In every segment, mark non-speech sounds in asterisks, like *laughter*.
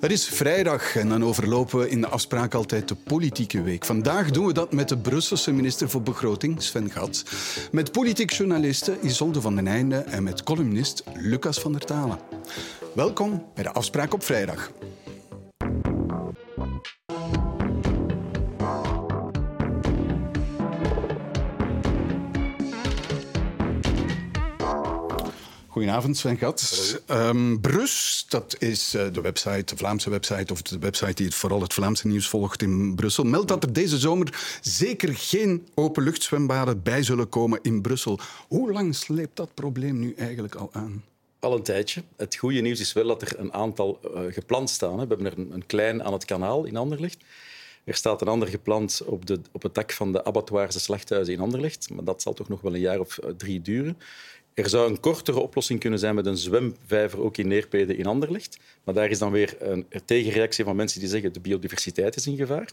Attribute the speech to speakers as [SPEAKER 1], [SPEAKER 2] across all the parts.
[SPEAKER 1] Het is vrijdag en dan overlopen we in de afspraak altijd de politieke week. Vandaag doen we dat met de Brusselse minister voor Begroting, Sven Gat, met politiek journaliste Isolde van den Einde en met columnist Lucas van der Talen. Welkom bij de afspraak op vrijdag. Goedenavond, Sven Gat. Um, Brus, dat is uh, de website, de Vlaamse website, of de website die het, vooral het Vlaamse nieuws volgt in Brussel, meldt dat er deze zomer zeker geen openluchtzwembaden bij zullen komen in Brussel. Hoe lang sleept dat probleem nu eigenlijk al aan?
[SPEAKER 2] Al een tijdje. Het goede nieuws is wel dat er een aantal uh, gepland staan. Hè. We hebben er een, een, klein aan het kanaal in Anderlecht. Er staat een ander gepland op, de, op het dak van de abattoirs, de slachthuizen in Anderlecht. Maar dat zal toch nog wel een jaar of uh, drie duren. Er zou een kortere oplossing kunnen zijn met een zwemvijver ook in Neerpede in Anderlecht. Maar daar is dan weer een tegenreactie van mensen die zeggen de biodiversiteit is in gevaar.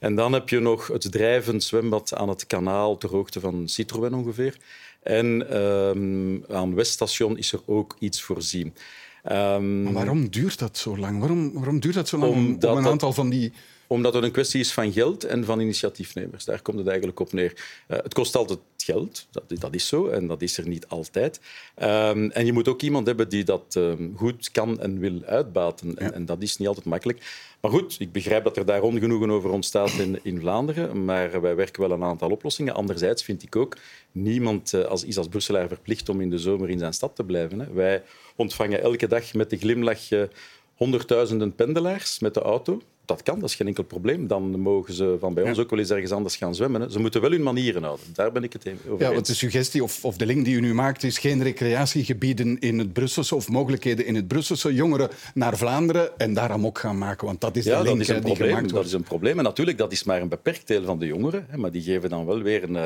[SPEAKER 2] En dan heb je nog het drijvend zwembad aan het kanaal ter hoogte van Citroën ongeveer. En um, aan Weststation is er ook iets voorzien.
[SPEAKER 1] Um, maar waarom duurt dat zo lang? Waarom, waarom duurt dat zo lang om, om een aantal van die
[SPEAKER 2] omdat het een kwestie is van geld en van initiatiefnemers. Daar komt het eigenlijk op neer. Uh, het kost altijd geld, dat, dat, is zo, en dat is er niet altijd. Um, en je moet ook iemand hebben die dat um, goed kan en wil uitbaten. Ja. En, en, dat is niet altijd makkelijk. Maar goed, ik begrijp dat er daar ongenoegen over ontstaat in, in Vlaanderen, maar wij werken wel een aantal oplossingen. Anderzijds vind ik ook, niemand uh, als, is als Brusselaar verplicht om in de zomer in zijn stad te blijven. Hè. Wij ontvangen elke dag met de glimlach uh, honderdduizenden pendelaars met de auto dat kan, dat is geen enkel probleem. Dan mogen ze van bij ons ook wel eens ergens anders gaan zwemmen. Hè. Ze moeten wel hun manieren houden. Daar ben ik het over
[SPEAKER 1] Ja, want de suggestie of, of de link die u nu maakt is geen recreatiegebieden in het Brusselse of mogelijkheden in het Brusselse. Jongeren naar Vlaanderen en daar amok gaan maken. Want dat is de
[SPEAKER 2] ja,
[SPEAKER 1] link
[SPEAKER 2] dat is een
[SPEAKER 1] die
[SPEAKER 2] probleem.
[SPEAKER 1] gemaakt
[SPEAKER 2] Dat
[SPEAKER 1] wordt.
[SPEAKER 2] is een probleem. En natuurlijk, dat is maar een beperkt deel van de jongeren. Hè, maar die geven dan wel weer een uh,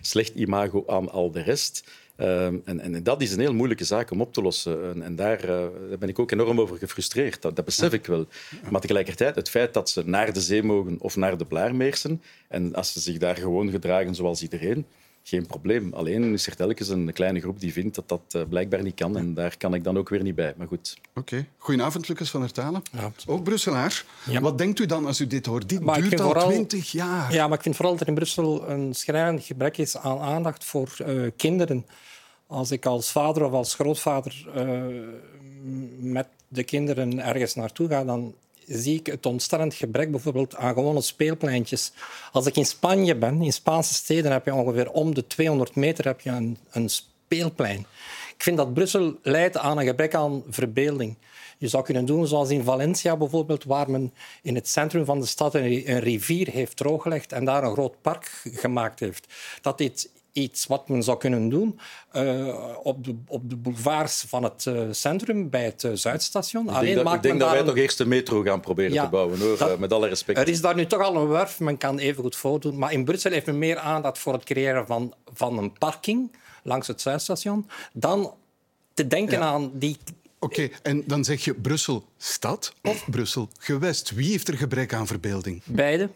[SPEAKER 2] slecht imago aan al de rest. Um, en, en, dat is een heel moeilijke zaak om op te lossen. En, en daar, uh, daar, ben ik ook enorm over gefrustreerd. Dat, dat besef ik wel. Maar tegelijkertijd, het feit dat ze naar de zee mogen of naar de Blaarmeersen, en als ze zich daar gewoon gedragen zoals iedereen, geen probleem. Alleen is er telkens een kleine groep die vindt dat dat uh, blijkbaar niet kan. En daar kan ik dan ook weer niet bij. Maar goed.
[SPEAKER 1] Oké. Okay. Goedenavond, Lucas van der Talen.
[SPEAKER 3] Ja.
[SPEAKER 1] Ook Brusselaar.
[SPEAKER 3] Ja.
[SPEAKER 1] Wat denkt u dan als u dit hoort? Dit
[SPEAKER 3] Maar
[SPEAKER 1] duurt al
[SPEAKER 3] vooral-
[SPEAKER 1] twintig jaar.
[SPEAKER 3] Ja, maar ik vind vooral dat er in Brussel een schrijnend gebrek is aan aandacht voor eh, kinderen. Als ik als vader of als grootvader eh, met de kinderen ergens naartoe ga, dan zie ik het ontstellend gebrek bijvoorbeeld aan gewone speelpleintjes. Als ik in Spanje ben, in Spaanse steden, heb je ongeveer om de 200 meter heb je een, een speelplein. Ik vind dat Brussel leidt aan een gebrek aan verbeelding. Je zou kunnen doen zoals in Valencia bijvoorbeeld, waar men in het centrum van de stad een, rivier heeft drooggelegd en daar een groot park gemaakt heeft. Dat is iets wat men zou kunnen doen uh, op, de, op de boulevards van het uh, centrum bij het uh, Zuidstation.
[SPEAKER 2] Ik denk, dat, ik denk dat wij een... toch eerst de metro gaan proberen
[SPEAKER 3] Ja,
[SPEAKER 2] te bouwen, hoor.
[SPEAKER 3] dat-
[SPEAKER 2] met alle respect.
[SPEAKER 3] Er is daar nu toch al een werf, men kan even goed voordoen. Maar in Brussel heeft men meer aandacht voor het creëren van, van een parking langs het Zuidstation dan te denken
[SPEAKER 1] Ja.
[SPEAKER 3] aan die
[SPEAKER 1] Oké, en dan zeg je Brussel stad of Brussel gewest. Wie heeft er gebrek aan verbeelding?
[SPEAKER 3] Beide.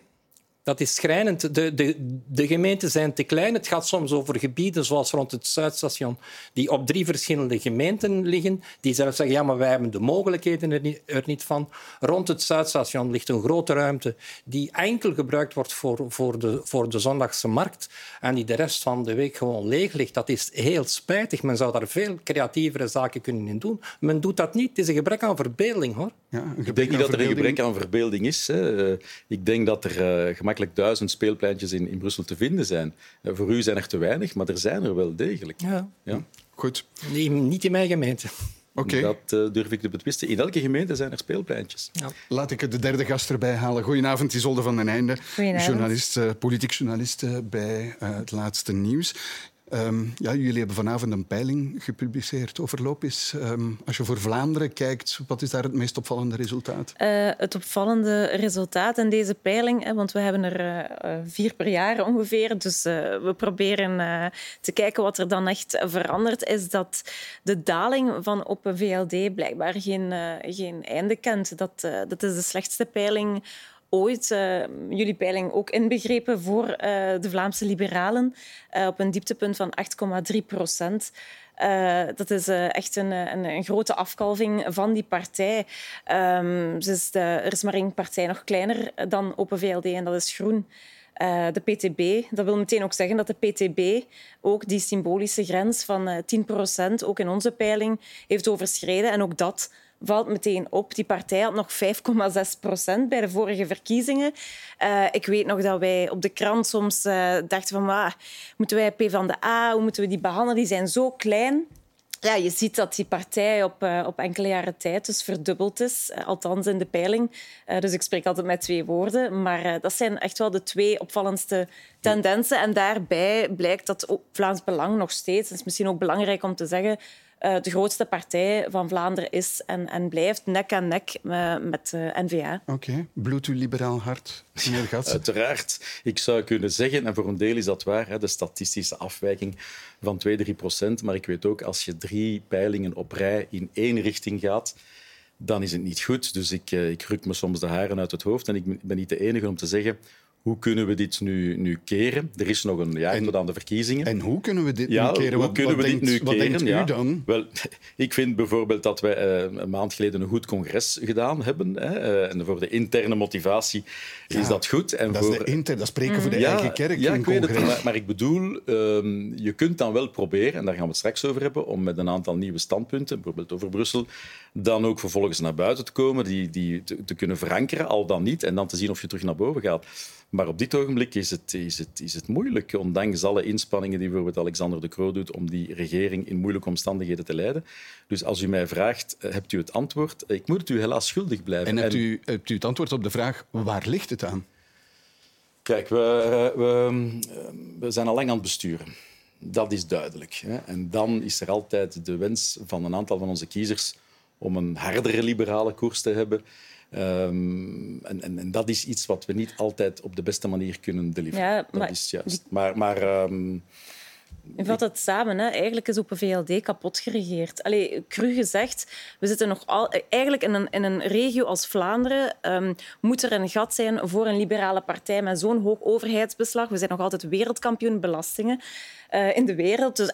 [SPEAKER 3] Dat is schrijnend. De, de, de gemeenten zijn te klein. Het gaat soms over gebieden zoals rond het Zuidstation, die op drie verschillende gemeenten liggen, die zelf zeggen, ja, maar wij hebben de mogelijkheden er niet, er niet van. Rond het Zuidstation ligt een grote ruimte die enkel gebruikt wordt voor, voor, de, voor de zondagse markt en die de rest van de week gewoon leeg ligt. Dat is heel spijtig. Men zou daar veel creatievere zaken kunnen in doen. Men doet dat niet. Het is een gebrek aan verbeelding, hoor.
[SPEAKER 1] Ja,
[SPEAKER 2] Ik denk niet dat er een gebrek aan verbeelding is. Hè. Eh, Ik denk dat er eh, gemakkelijk duizend speelpleintjes in, in Brussel te vinden zijn. Eh, Voor u zijn er te weinig, maar er zijn er wel degelijk.
[SPEAKER 3] Ja.
[SPEAKER 2] Ja.
[SPEAKER 1] Goed,
[SPEAKER 3] Nee, niet in mijn gemeente.
[SPEAKER 1] oké.
[SPEAKER 2] Dat eh, durf ik te betwisten. In elke gemeente zijn er speelpleintjes.
[SPEAKER 3] Ja.
[SPEAKER 1] Laat ik de derde gast erbij halen. Goedenavond, Isolde van den Einde.
[SPEAKER 4] Goedenavond.
[SPEAKER 1] Journalist, eh, politiek journalist bij eh, Het Laatste Nieuws. Ehm, ja, jullie hebben vanavond een peiling gepubliceerd over Lopis. Ehm, als je voor Vlaanderen kijkt, wat is daar het meest opvallende resultaat?
[SPEAKER 4] Eh, het opvallende resultaat in deze peiling, hè, want we hebben er eh, eh, vier per jaar ongeveer, dus we proberen te kijken wat er dan echt verandert, is dat de daling van Open VLD blijkbaar geen, geen einde kent. Dat, dat is de slechtste peiling ooit, eh, jullie peiling ook inbegrepen voor eh, de Vlaamse liberalen, eh, op een dieptepunt van 8,3 procent. Dat is echt een, een, een, grote afkalving van die partij. Dus de, er is maar één partij nog kleiner dan Open VLD en dat is Groen. De PTB. Dat wil meteen ook zeggen dat de PTB ook die symbolische grens van uh, 10% ook in onze peiling heeft overschreden. En ook dat valt meteen op. Die partij had nog 5,6 procent bij de vorige verkiezingen. Uh, ik weet nog dat wij op de krant soms uh, dachten van... Ah, moeten wij P van de A, hoe moeten we die behandelen? Die zijn zo klein. Ja, je ziet dat die partij op, uh, op enkele jaren tijd dus verdubbeld is, althans in de peiling. dus ik spreek altijd met twee woorden. Maar dat zijn echt wel de twee opvallendste tendensen. En daarbij blijkt dat Vlaams Belang nog steeds, het is misschien ook belangrijk om te zeggen, uh, de grootste partij van Vlaanderen is en, en blijft nek aan nek uh, met uh, N-VA.
[SPEAKER 1] Oké. Okay. Bloedt uw liberaal hart, meneer *laughs* Gats?
[SPEAKER 2] Uiteraard. Ik zou kunnen zeggen, en voor een deel is dat waar, hè, de statistische afwijking van 2, 3 procent. Maar ik weet ook, als je drie peilingen op rij in één richting gaat, dan is het niet goed. Dus ik, ik ruk me soms de haren uit het hoofd. En ik ben niet de enige om te zeggen hoe kunnen we dit nu, nu keren? Er is nog een jaar en, tot aan de verkiezingen.
[SPEAKER 1] En hoe kunnen we dit ja, nu keren? Hoe
[SPEAKER 2] wat, kunnen
[SPEAKER 1] wat
[SPEAKER 2] we
[SPEAKER 1] denkt,
[SPEAKER 2] dit nu keren?
[SPEAKER 1] Wat
[SPEAKER 2] ja.
[SPEAKER 1] u dan?
[SPEAKER 2] Wel, *laughs* ik vind bijvoorbeeld dat wij uh, een maand geleden een goed congres gedaan hebben. Hè, uh, en voor de interne motivatie ja, is dat goed.
[SPEAKER 1] En
[SPEAKER 2] dat,
[SPEAKER 1] voor... is de inter, dat spreken mm. voor de
[SPEAKER 2] ja,
[SPEAKER 1] eigen kerk.
[SPEAKER 2] Ja,
[SPEAKER 1] ik
[SPEAKER 2] weet het, maar, maar, ik bedoel, um, je kunt dan wel proberen, en daar gaan we het straks over hebben, om met een aantal nieuwe standpunten, bijvoorbeeld over Brussel, dan ook vervolgens naar buiten te komen, die, die te, te kunnen verankeren, al dan niet, en dan te zien of je terug naar boven gaat. Maar op dit ogenblik is het, is, het, is het moeilijk, ondanks alle inspanningen die bijvoorbeeld Alexander de Croo doet om die regering in moeilijke omstandigheden te leiden. Dus als u mij vraagt, hebt u het antwoord? Ik moet het u helaas schuldig blijven.
[SPEAKER 1] En hebt u, hebt u het antwoord op de vraag, waar ligt het aan?
[SPEAKER 2] Kijk, we, we, we zijn al lang aan het besturen. Dat is duidelijk. Hè? En dan is er altijd de wens van een aantal van onze kiezers om een hardere liberale koers te hebben. Um, en, en, en, dat is iets wat we niet altijd op de beste manier kunnen deliveren. Ja, maar, dat is juist. Maar, maar um,
[SPEAKER 4] je vat het samen. Hè. Eigenlijk is Open VLD kapot geregeerd. Allee, cru gezegd, we zitten nog al, eigenlijk in een, in een regio als Vlaanderen. Um, moet er een gat zijn voor een liberale partij met zo'n hoog overheidsbeslag. We zijn nog altijd wereldkampioen belastingen. Uh, in de wereld. Dus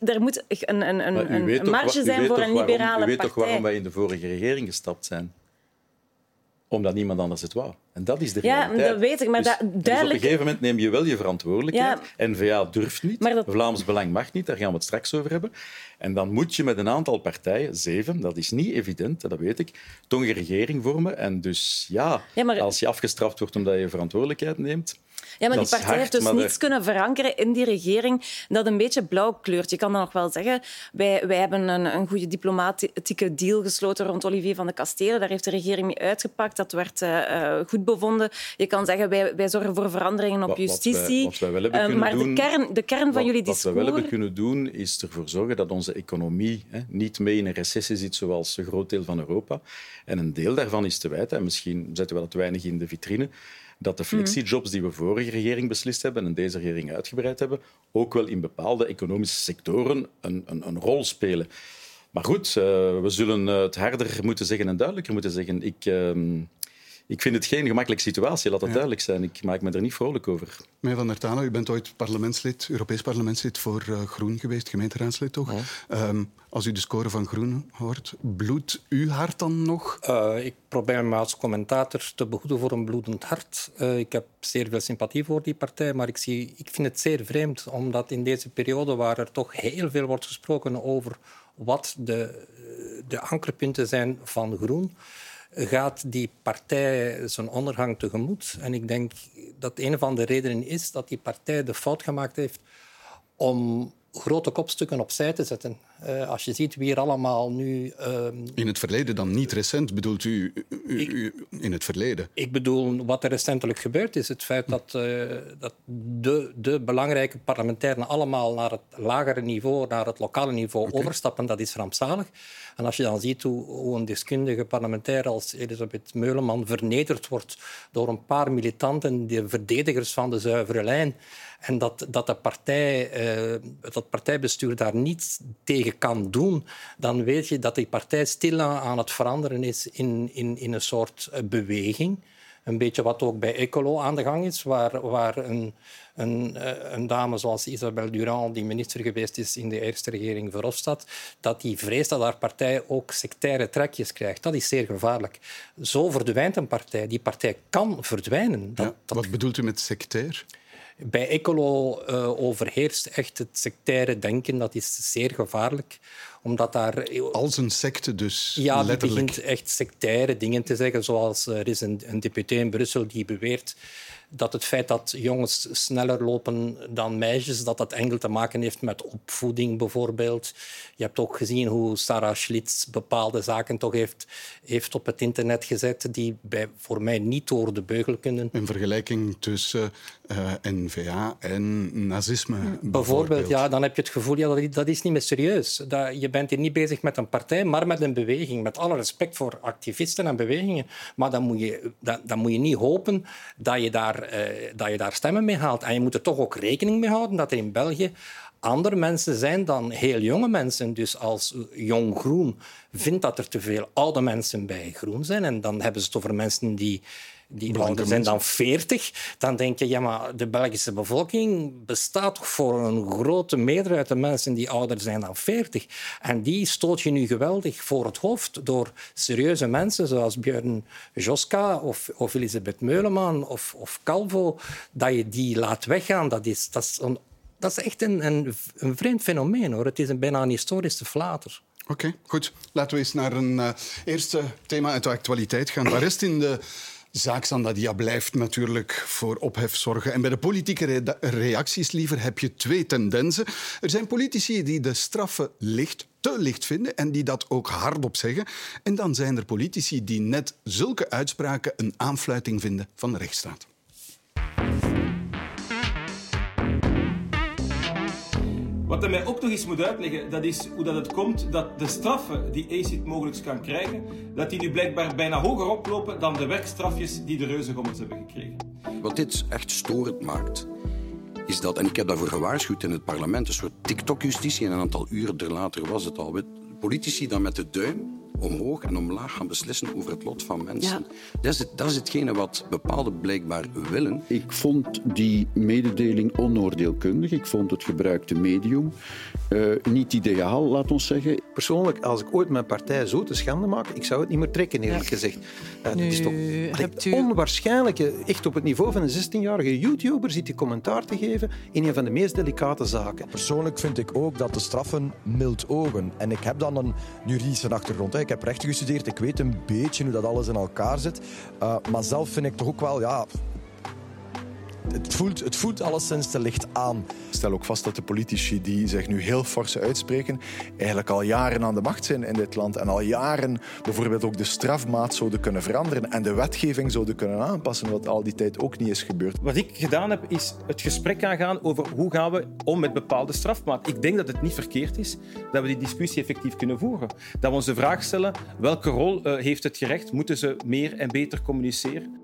[SPEAKER 4] er moet een, een, een, een marge zijn voor een liberale
[SPEAKER 2] waarom,
[SPEAKER 4] u
[SPEAKER 2] weet
[SPEAKER 4] partij.
[SPEAKER 2] toch waarom wij in de vorige regering gestapt zijn? Omdat niemand anders het wou. En dat is de realiteit.
[SPEAKER 4] Ja, dat weet ik. Maar
[SPEAKER 2] dus,
[SPEAKER 4] dat, duidelijk...
[SPEAKER 2] dus op een gegeven moment neem je wel je verantwoordelijkheid. Ja. N-VA durft niet. Dat... Vlaams Belang mag niet. Daar gaan we het straks over hebben. En dan moet je met een aantal partijen, zeven, dat is niet evident, dat weet ik, toch een regering vormen. En dus ja, ja maar... als je afgestraft wordt omdat je verantwoordelijkheid neemt...
[SPEAKER 4] Ja, maar die partij
[SPEAKER 2] hard,
[SPEAKER 4] heeft dus niets er... kunnen verankeren in die regering dat een beetje blauw kleurt. Je kan dan nog wel zeggen, wij, wij hebben een, een goede diplomatieke deal gesloten rond Olivier van de Kastelen. Daar heeft de regering mee uitgepakt. Dat werd uh, goed bevonden. Je kan zeggen, wij, wij zorgen voor veranderingen op
[SPEAKER 2] wat,
[SPEAKER 4] justitie.
[SPEAKER 2] Wat wij, wat wij wel hebben uh,
[SPEAKER 4] maar
[SPEAKER 2] doen,
[SPEAKER 4] de kern, de kern van jullie
[SPEAKER 2] discours... Wat we wel hebben kunnen doen, is ervoor zorgen dat onze economie hè, niet mee in een recessie zit zoals een groot deel van Europa. En een deel daarvan is te wijten, en misschien zetten we dat weinig in de vitrine, dat de flexijobs die we vorige regering beslist hebben en deze regering uitgebreid hebben, ook wel in bepaalde economische sectoren een, een, een rol spelen. Maar goed, uh, we zullen het harder moeten zeggen en duidelijker moeten zeggen. Ik, uh, ik vind het geen gemakkelijke situatie, laat dat ja. duidelijk zijn. Ik maak me er niet vrolijk over.
[SPEAKER 1] Meneer Van der Tano, u bent ooit parlementslid, Europees parlementslid voor uh, Groen geweest, gemeenteraadslid toch? Ja. Um, als u de score van Groen hoort, bloedt uw hart dan nog?
[SPEAKER 3] Uh, ik probeer me als commentator te behoeden voor een bloedend hart. Uh, ik heb zeer veel sympathie voor die partij, maar ik, zie, ik vind het zeer vreemd, omdat in deze periode waar er toch heel veel wordt gesproken over wat de, de ankerpunten zijn van Groen, gaat die partij zijn ondergang tegemoet. En ik denk dat een van de redenen is dat die partij de fout gemaakt heeft om grote kopstukken opzij te zetten. Uh, als je ziet wie er allemaal nu... Uh,
[SPEAKER 1] in het verleden dan, niet recent, bedoelt u, u,
[SPEAKER 3] ik,
[SPEAKER 1] u in het verleden?
[SPEAKER 3] Ik bedoel, wat er recentelijk gebeurd is, het feit dat, uh, dat de, de belangrijke parlementairen allemaal naar het lagere niveau, naar het lokale niveau okay. overstappen, dat is rampzalig. En als je dan ziet hoe, hoe een deskundige parlementair als Elisabeth Meuleman vernederd wordt door een paar militanten, de verdedigers van de zuivere lijn, en dat, dat de partij, uh, dat partijbestuur daar niets tegen kan doen, dan weet je dat die partij stilaan aan het veranderen is in, in, in een soort beweging. Een beetje wat ook bij Ecolo aan de gang is, waar, waar een, een, eh, een dame zoals Isabel Durand, die minister geweest is in de eerste regering Verhofstadt, dat die vreest dat haar partij ook sectaire trekjes krijgt. Dat is zeer gevaarlijk. Zo verdwijnt een partij. Die partij kan verdwijnen. Dat,
[SPEAKER 1] ja, wat bedoelt u met sectair?
[SPEAKER 3] Bij Ecolo uh, overheerst echt het sectaire denken. Dat is zeer gevaarlijk omdat daar...
[SPEAKER 1] Als een secte dus,
[SPEAKER 3] Ja,
[SPEAKER 1] die
[SPEAKER 3] begint echt sectaire dingen te zeggen. Zoals er is een, een deputé in Brussel die beweert dat het feit dat jongens sneller lopen dan meisjes, dat dat enkel te maken heeft met opvoeding bijvoorbeeld. Je hebt ook gezien hoe Sarah Schlitz bepaalde zaken toch heeft, heeft op het internet gezet die bij, voor mij niet door de beugel kunnen.
[SPEAKER 1] Een vergelijking tussen uh, eh, N-VA en nazisme bijvoorbeeld.
[SPEAKER 3] bijvoorbeeld. Ja, dan heb je het gevoel, ja, dat, dat is niet meer serieus. Dat, je bent hier niet bezig met een partij, maar met een beweging. Met alle respect voor activisten en bewegingen. Maar dan moet je, dan, dan moet je niet hopen dat je daar uh, dat je daar stemmen mee haalt. En je moet er toch ook rekening mee houden dat er in België andere mensen zijn dan heel jonge mensen. Dus als Jong Groen vindt dat er te veel oude mensen bij Groen zijn, en dan hebben ze het over mensen die die ouder zijn dan 40, dan denk je, ja, maar de Belgische bevolking bestaat voor een grote meerderheid van mensen die ouder zijn dan 40. En die stoot je nu geweldig voor het hoofd door serieuze mensen zoals Björn Joska of, of Elisabeth Meuleman of, of Calvo, dat je die laat weggaan. Dat is, dat is, een, dat is echt een, een, een vreemd fenomeen, hoor. Het is een bijna een historische flater.
[SPEAKER 1] Oké, goed. Laten we eens naar een uh, eerste thema uit de actualiteit gaan. Waar is in de zaak Sandadia blijft natuurlijk voor ophef zorgen. En bij de politieke reacties liever heb je twee tendensen. Er zijn politici die de straffen licht, te licht vinden en die dat ook hardop zeggen. En dan zijn er politici die net zulke uitspraken een aanfluiting vinden van de rechtsstaat.
[SPEAKER 5] Wat hij mij ook nog eens moet uitleggen, dat is hoe dat het komt dat de straffen die ACID mogelijk kan krijgen, dat die nu blijkbaar bijna hoger oplopen dan de werkstrafjes die de reuzengommers hebben gekregen.
[SPEAKER 6] Wat dit echt storend maakt, is dat, en ik heb daarvoor gewaarschuwd in het parlement, een soort TikTok-justitie, en een aantal uren er later was het al, politici dan met de duim omhoog en omlaag gaan beslissen over het lot van mensen. Dat, is het, dat is hetgene wat bepaalden blijkbaar willen.
[SPEAKER 7] Ik vond die mededeling onoordeelkundig. Ik vond het gebruikte medium uh, niet ideaal, laat ons zeggen.
[SPEAKER 8] Persoonlijk, als ik ooit mijn partij zo te schande maak, ik zou het niet meer trekken, eerlijk gezegd. Uh, dat is toch het u... onwaarschijnlijke, echt op het niveau van een 16-jarige YouTuber zit die commentaar te geven in een van de meest delicate zaken.
[SPEAKER 9] Persoonlijk vind ik ook dat de straffen mild ogen. En ik heb dan een juridische achtergrond. Hè. Ik heb rechten gestudeerd, ik weet een beetje hoe dat alles in elkaar zit. Uh, maar zelf vind ik toch ook wel, ja, het voelt, het voelt alleszins te licht aan.
[SPEAKER 10] Ik stel ook vast dat de politici die zich nu heel fors uitspreken, eigenlijk al jaren aan de macht zijn in dit land en al jaren bijvoorbeeld ook de strafmaat zouden kunnen veranderen en de wetgeving zouden kunnen aanpassen, wat al die tijd ook niet is gebeurd.
[SPEAKER 5] Wat ik gedaan heb, is het gesprek aangaan over hoe gaan we om met bepaalde strafmaat. Ik denk dat het niet verkeerd is dat we die discussie effectief kunnen voeren. Dat we ons de vraag stellen, welke rol uh, heeft het gerecht? Moeten ze meer en beter communiceren?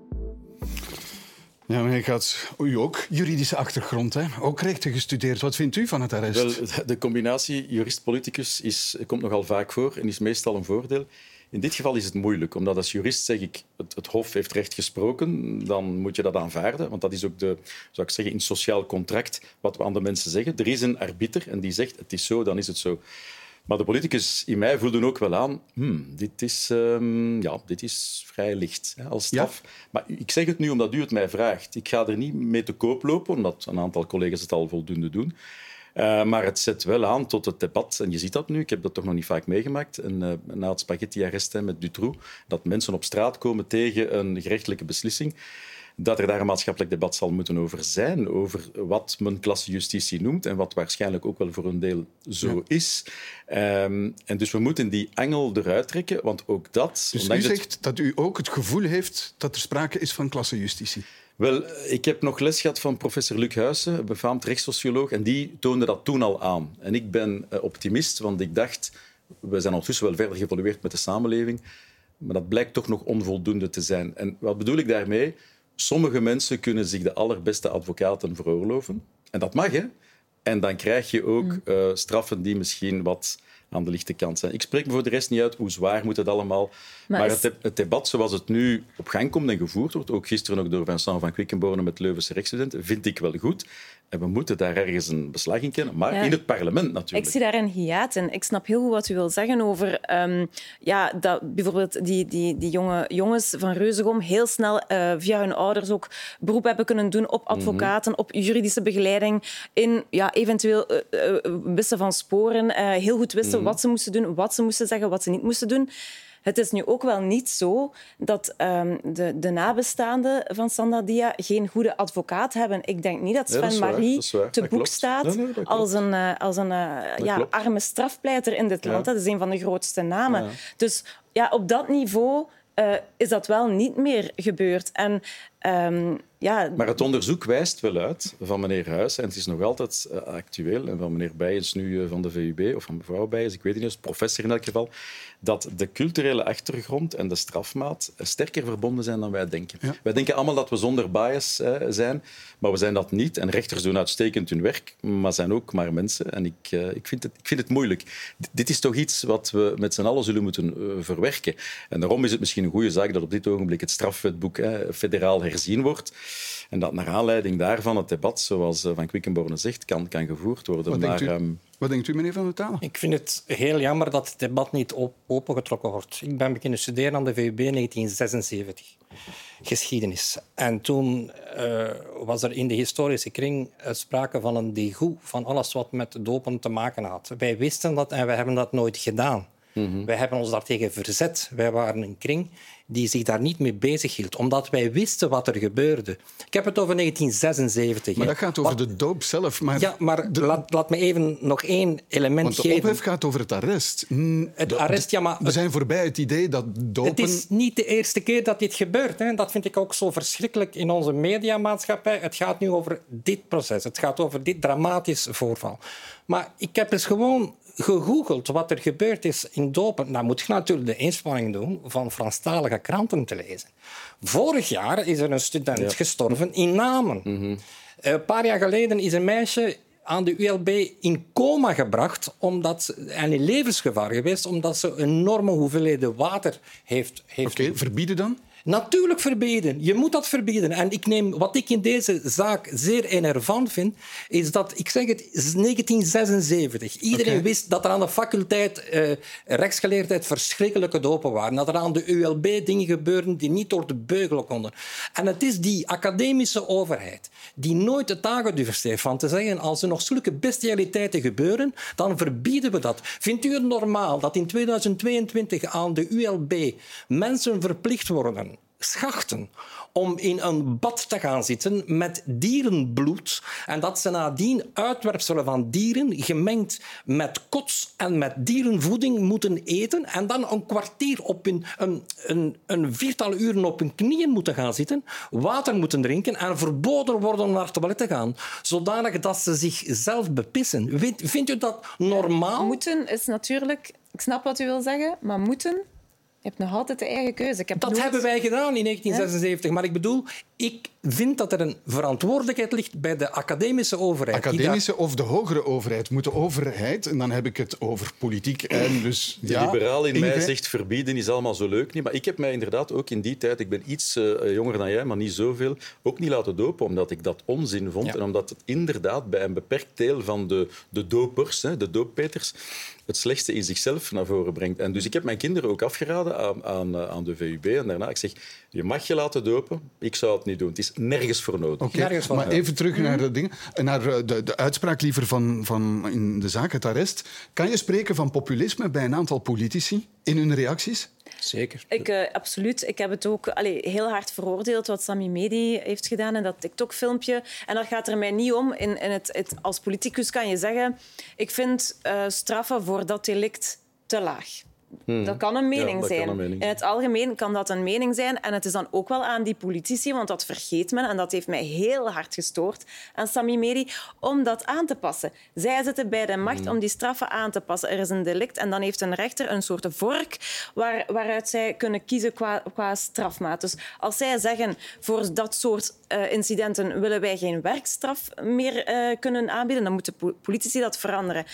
[SPEAKER 1] Ja, meneer gaat u ook juridische achtergrond, hè? ook rechten gestudeerd. Wat vindt u van het arrest?
[SPEAKER 2] De combinatie jurist-politicus is, komt nogal vaak voor en is meestal een voordeel. In dit geval is het moeilijk, omdat als jurist zeg ik, het, het Hof heeft recht gesproken, dan moet je dat aanvaarden. Want dat is ook de, zou ik zeggen, in sociaal contract wat we aan de mensen zeggen. Er is een arbiter en die zegt, het is zo, dan is het zo. Maar de politicus in mij voelde ook wel aan, hmm, dit, is, um, ja, dit is vrij licht hè, als straf. Maar ik zeg het nu omdat u het mij vraagt. Ik ga er niet mee te koop lopen, omdat een aantal collega's het al voldoende doen. Uh, maar het zet wel aan tot het debat. En je ziet dat nu, ik heb dat toch nog niet vaak meegemaakt, uh, na het spaghetti-arrest met Dutroux, dat mensen op straat komen tegen een gerechtelijke beslissing dat er daar een maatschappelijk debat zal moeten over zijn, over wat men klassejustitie noemt en wat waarschijnlijk ook wel voor een deel zo is. Um, en dus we moeten die engel eruit trekken, want ook dat...
[SPEAKER 1] Dus u zegt dat u ook het gevoel heeft dat er sprake is van klassejustitie?
[SPEAKER 2] Wel, ik heb nog les gehad van professor Luc Huyssen, een befaamd rechtssocioloog, en die toonde dat toen al aan. En ik ben eh, optimist, want ik dacht, we zijn ondertussen wel verder geëvolueerd met de samenleving, maar dat blijkt toch nog onvoldoende te zijn. En wat bedoel ik daarmee? Sommige mensen kunnen zich de allerbeste advocaten veroorloven. En dat mag, hè? En dan krijg je ook uh, straffen die misschien wat aan de lichte kant zijn. Ik spreek me voor de rest niet uit hoe zwaar moet het allemaal. Maar,
[SPEAKER 4] Maar
[SPEAKER 2] het, het debat zoals het nu op gang komt en gevoerd wordt, ook gisteren ook door Vincent van Quickenborne met Leuvense rechtsstudenten, vind ik wel goed. En we moeten daar ergens een beslag in kennen, maar
[SPEAKER 4] Ja.
[SPEAKER 2] in het parlement
[SPEAKER 4] Ik
[SPEAKER 2] natuurlijk.
[SPEAKER 4] zie daar een hiaat in. Ik snap heel goed wat u wil zeggen over ehm, ja, dat bijvoorbeeld die, die, die jonge jongens van Reuzegom heel snel eh, via hun ouders ook beroep hebben kunnen doen op advocaten, op juridische begeleiding, in ja, eventueel eh, wisten van sporen, heel goed wisten wat ze moesten doen, wat ze moesten zeggen, wat ze niet moesten doen. Het is nu ook wel niet zo dat ehm, de, de nabestaanden van Sandadia geen goede advocaat hebben. Ik denk niet dat Sven
[SPEAKER 2] waar,
[SPEAKER 4] Marie
[SPEAKER 2] dat
[SPEAKER 4] te
[SPEAKER 2] Dat
[SPEAKER 4] boek
[SPEAKER 2] klopt.
[SPEAKER 4] staat
[SPEAKER 2] Nee, nee, dat klopt.
[SPEAKER 4] als een, eh, als een eh, ja,
[SPEAKER 2] klopt.
[SPEAKER 4] arme strafpleiter in dit land.
[SPEAKER 2] Ja.
[SPEAKER 4] Dat is een van de grootste namen.
[SPEAKER 2] Ja.
[SPEAKER 4] Dus ja, op dat niveau eh, is dat wel niet meer gebeurd. En ehm, ja,
[SPEAKER 2] Maar het onderzoek wijst wel uit van meneer Huis, en het is nog altijd eh, actueel, en van meneer Bijens nu eh, van de VUB, of van mevrouw Bijens, ik weet het niet, professor in elk geval, dat de culturele achtergrond en de strafmaat sterker verbonden zijn dan wij denken.
[SPEAKER 1] Ja.
[SPEAKER 2] Wij denken allemaal dat we zonder bias eh, zijn, maar we zijn dat niet. En rechters doen uitstekend hun werk, maar zijn ook maar mensen. En ik, ik, vind, het, ik vind het moeilijk. D- dit is toch iets wat we met z'n allen zullen moeten verwerken. En daarom is het misschien een goede zaak dat op dit ogenblik het strafwetboek federaal herzien wordt. En dat naar aanleiding daarvan het debat, zoals eh, Van Quickenborne zegt, kan, kan gevoerd worden.
[SPEAKER 1] Wat denkt,
[SPEAKER 2] maar,
[SPEAKER 1] u,
[SPEAKER 2] ehm,
[SPEAKER 1] wat denkt u, meneer Van der Talen?
[SPEAKER 3] Ik vind het heel jammer dat het debat niet op- opengetrokken wordt. Ik ben beginnen studeren aan de VUB in 1976, geschiedenis. En toen eh, was er in de historische kring sprake van een degout van alles wat met dopen te maken had. Wij wisten dat en wij hebben dat nooit gedaan. Wij hebben ons daartegen verzet. Wij waren een kring die zich daar niet mee bezighield, omdat wij wisten wat er gebeurde. Ik heb het over 1976.
[SPEAKER 1] Maar dat gaat over
[SPEAKER 3] Wat-
[SPEAKER 1] de doop zelf. Maar
[SPEAKER 3] Ja, maar
[SPEAKER 1] de,
[SPEAKER 3] laat, laat me even nog één element
[SPEAKER 1] want de
[SPEAKER 3] geven.
[SPEAKER 1] ophef gaat over het arrest.
[SPEAKER 3] Het
[SPEAKER 1] de-
[SPEAKER 3] arrest, ja, maar
[SPEAKER 1] We zijn voorbij het idee dat dopen...
[SPEAKER 3] Het is niet de eerste keer dat dit gebeurt. Hè. Dat vind ik ook zo verschrikkelijk in onze mediamaatschappij. Het gaat nu over dit proces. Het gaat over dit dramatisch voorval. Maar ik heb eens gewoon gegoogeld wat er gebeurd is in Dopen. Nou moet je natuurlijk de inspanning doen van Franstalige kranten te lezen. Vorig jaar is er een student gestorven in Namen. Eh, Een paar jaar geleden is een meisje aan de ULB in coma gebracht omdat ze, en in levensgevaar geweest omdat ze enorme hoeveelheden water heeft, heeft
[SPEAKER 1] Oké, verbieden dan?
[SPEAKER 3] Natuurlijk verbieden. Je moet dat verbieden. En ik neem, wat ik in deze zaak zeer enervant vind, is dat, ik zeg het, is 1976. Iedereen wist dat er aan de faculteit eh, rechtsgeleerdheid verschrikkelijke dopen waren. Dat er aan de ULB dingen gebeurden die niet door de beugel konden. En het is die academische overheid die nooit het aangedurfd heeft van te zeggen als er nog zulke bestialiteiten gebeuren, dan verbieden we dat. Vindt u het normaal dat in 2022 aan de ULB mensen verplicht worden, schachten, om in een bad te gaan zitten met dierenbloed en dat ze nadien uitwerpselen van dieren gemengd met kots en met dierenvoeding moeten eten en dan een kwartier op hun, een, een, een viertal uren op hun knieën moeten gaan zitten, water moeten drinken en verboden worden om naar het toilet te gaan, zodanig dat ze zichzelf bepissen. Vindt, vindt u dat normaal?
[SPEAKER 4] moeten is natuurlijk... Ik snap wat u wil zeggen, maar moeten... Je hebt nog altijd de eigen keuze. Ik heb
[SPEAKER 3] Dat
[SPEAKER 4] nooit-
[SPEAKER 3] hebben wij gedaan in 1976. Maar ik bedoel, ik vind dat er een verantwoordelijkheid ligt bij de academische overheid.
[SPEAKER 1] Academische of de hogere overheid. Moet de overheid, en dan heb ik het over politiek en dus...
[SPEAKER 2] De
[SPEAKER 1] ja,
[SPEAKER 2] liberaal in mij zegt verbieden is allemaal zo leuk niet. Maar ik heb mij inderdaad ook in die tijd, ik ben iets eh, jonger dan jij, maar niet zoveel, ook niet laten dopen, omdat ik dat onzin vond.
[SPEAKER 3] Ja.
[SPEAKER 2] En omdat het inderdaad bij een beperkt deel van de, de dopers, hè, de dooppeters, het slechtste in zichzelf naar voren brengt. En dus ik heb mijn kinderen ook afgeraden aan, aan, eh, aan de VUB. En daarna, ik zeg, je mag je laten dopen. Ik zou het niet doen. Het is nergens voor nodig.
[SPEAKER 1] Oké, maar even terug naar de, dingen, naar eh, de, de uitspraak liever van, van in de zaak, het arrest. Kan je spreken van populisme bij een aantal politici in hun reacties?
[SPEAKER 3] Zeker.
[SPEAKER 4] Ik, eh, absoluut. Ik heb het ook allee, heel hard veroordeeld wat Sami Medi heeft gedaan in dat TikTok-filmpje. En dat gaat er mij niet om. In, in het, het, als politicus kan je zeggen... Ik vind eh, straffen voor dat delict te laag. Hmm. Dat kan een mening
[SPEAKER 2] ja,
[SPEAKER 4] zijn.
[SPEAKER 2] Een mening.
[SPEAKER 4] In het algemeen kan dat een mening zijn. En het is dan ook wel aan die politici, want dat vergeet men. En dat heeft mij heel hard gestoord aan Sami Meri, om dat aan te passen. Zij zitten bij de macht om die straffen aan te passen. Er is een delict en dan heeft een rechter een soort vork waar, waaruit zij kunnen kiezen qua, qua strafmaat. Dus als zij zeggen voor dat soort uh, incidenten willen wij geen werkstraf meer uh, kunnen aanbieden, dan moeten politici dat veranderen.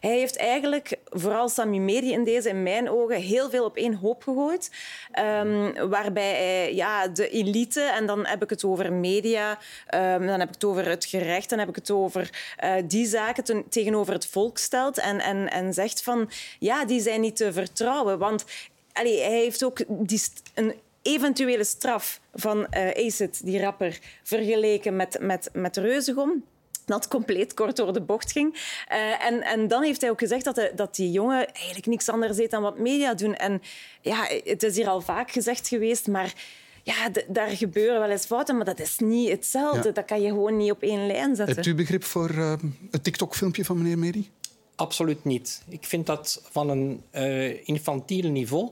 [SPEAKER 4] Hij heeft eigenlijk, vooral Sami Meri in deze, in mijn ogen, heel veel op één hoop gegooid. Um, waarbij ja, de elite, en dan heb ik het over media, um, dan heb ik het over het gerecht, dan heb ik het over uh, die zaken ten, tegenover het volk stelt en, en, en zegt van ja, die zijn niet te vertrouwen. Want allee, hij heeft ook die, een eventuele straf van uh, Acid, die rapper, vergeleken met, met, met Reuzegom dat compleet kort door de bocht ging. Uh, en, en dan heeft hij ook gezegd dat, de, dat die jongen eigenlijk niks anders deed dan wat media doen. En ja, het is hier al vaak gezegd geweest, maar ja, daar gebeuren wel eens fouten, maar dat is niet hetzelfde. Dat kan je gewoon niet op één lijn zetten.
[SPEAKER 1] Hebt u begrip voor uh, het TikTok-filmpje van meneer Meri?
[SPEAKER 3] Absoluut niet. Ik vind dat van een uh, infantiel niveau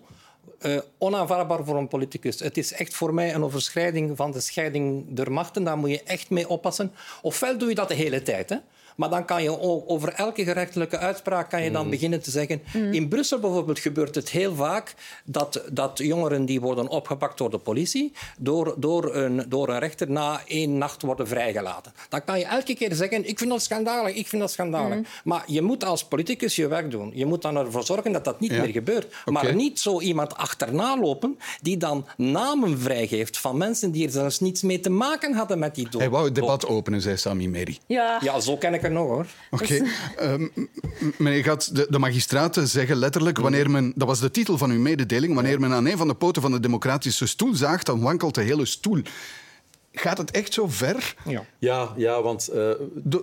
[SPEAKER 3] uh, onaanvaardbaar voor een politicus. Het is echt voor mij een overschrijding van de scheiding der machten. Daar moet je echt mee oppassen. Ofwel doe je dat de hele tijd. Hè? Maar dan kan je over elke gerechtelijke uitspraak kan je dan mm. beginnen te zeggen... Mm. In Brussel bijvoorbeeld gebeurt het heel vaak dat, dat jongeren die worden opgepakt door de politie... Door, door, een, door een rechter na één nacht worden vrijgelaten. Dan kan je elke keer zeggen, ik vind dat schandalig, ik vind dat schandalig. Mm. Maar je moet als politicus je werk doen. Je moet dan ervoor zorgen dat dat niet meer gebeurt. Maar niet zo iemand achterna lopen die dan namen vrijgeeft van mensen die er zelfs niets mee te maken hadden met die dood.
[SPEAKER 1] Hij wou het debat openen, zei Sami Meri.
[SPEAKER 3] Ja, ja zo ken ik het nog, hoor.
[SPEAKER 1] Oké. Okay. Um, meneer Gat, de, de, magistraten zeggen letterlijk, wanneer men, dat was de titel van uw mededeling, wanneer men aan een van de poten van de democratische stoel zaagt, dan wankelt de hele stoel. Gaat het echt zo ver?
[SPEAKER 2] Ja, ja, ja want uh,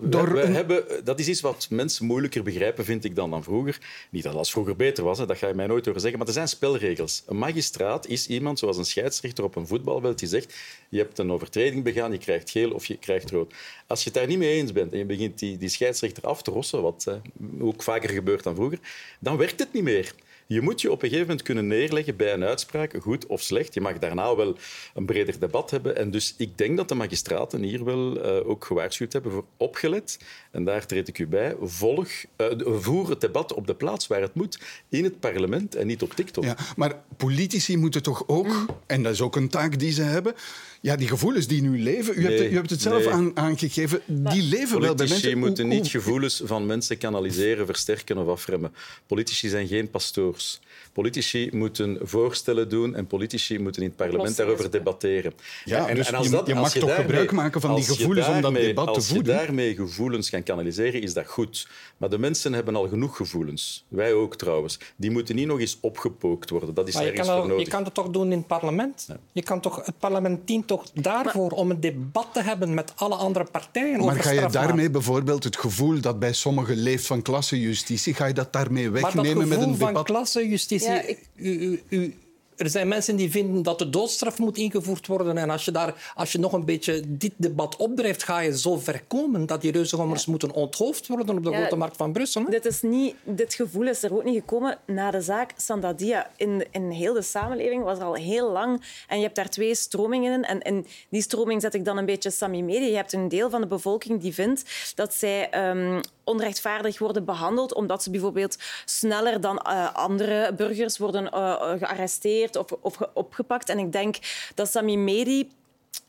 [SPEAKER 2] door we, we hebben, dat is iets wat mensen moeilijker begrijpen, vind ik, dan dan vroeger. Niet dat alles vroeger beter was, hè, dat ga je mij nooit horen zeggen, maar er zijn spelregels. Een magistraat is iemand, zoals een scheidsrechter op een voetbalveld, die zegt je hebt een overtreding begaan, je krijgt geel of je krijgt rood. Als je het daar niet mee eens bent en je begint die, die scheidsrechter af te rossen, wat uh, ook vaker gebeurt dan vroeger, dan werkt het niet meer. Je moet je op een gegeven moment kunnen neerleggen bij een uitspraak, goed of slecht. Je mag daarna wel een breder debat hebben. En dus ik denk dat de magistraten hier wel uh, ook gewaarschuwd hebben voor opgelet. En daar treed ik u bij. Volg, uh, voer het debat op de plaats waar het moet, in het parlement en niet op TikTok.
[SPEAKER 1] Ja, maar politici moeten toch ook, en dat is ook een taak die ze hebben, ja, die gevoelens die nu leven, u, hebt, u hebt het zelf aan, aangegeven, die leven wel bij mensen.
[SPEAKER 2] Politici moeten niet gevoelens van mensen kanaliseren, versterken of afremmen. Politici zijn geen pastoors. Politici moeten voorstellen doen en politici moeten in het parlement daarover debatteren.
[SPEAKER 1] Ja, en, dus en als je, dat, je mag je toch gebruik maken van die gevoelens om dat debat te voeden?
[SPEAKER 2] Als je daarmee gevoelens kan kanaliseren, is dat goed. Maar de mensen hebben al genoeg gevoelens. Wij ook trouwens. Die moeten niet nog eens opgepookt worden. Dat is maar
[SPEAKER 3] ergens
[SPEAKER 2] voor nodig.
[SPEAKER 3] Je kan dat toch doen in het parlement? Ja. Je kan toch, het parlement dient toch daarvoor om een debat te hebben met alle andere partijen
[SPEAKER 1] Maar ga je daarmee bijvoorbeeld het gevoel dat bij sommigen leeft van klassenjustitie, ga je dat daarmee wegnemen met een debat?
[SPEAKER 3] van klassenjustitie ja, ik... u, u, er zijn mensen die vinden dat de doodstraf moet ingevoerd worden. En als je, daar, als je nog een beetje dit debat opdrijft, ga je zo ver komen dat die reuzengommers ja. moeten onthoofd worden op de grote markt van Brussel.
[SPEAKER 4] Dit, is niet, dit gevoel is er ook niet gekomen na de zaak Sandadia. In, in heel de samenleving was er al heel lang. En je hebt daar twee stromingen in. En in die stroming zet ik dan een beetje Sami Medi. Je hebt een deel van de bevolking die vindt dat zij um, onrechtvaardig worden behandeld omdat ze bijvoorbeeld sneller dan uh, andere burgers worden uh, gearresteerd of, of opgepakt. En ik denk dat Sami Medi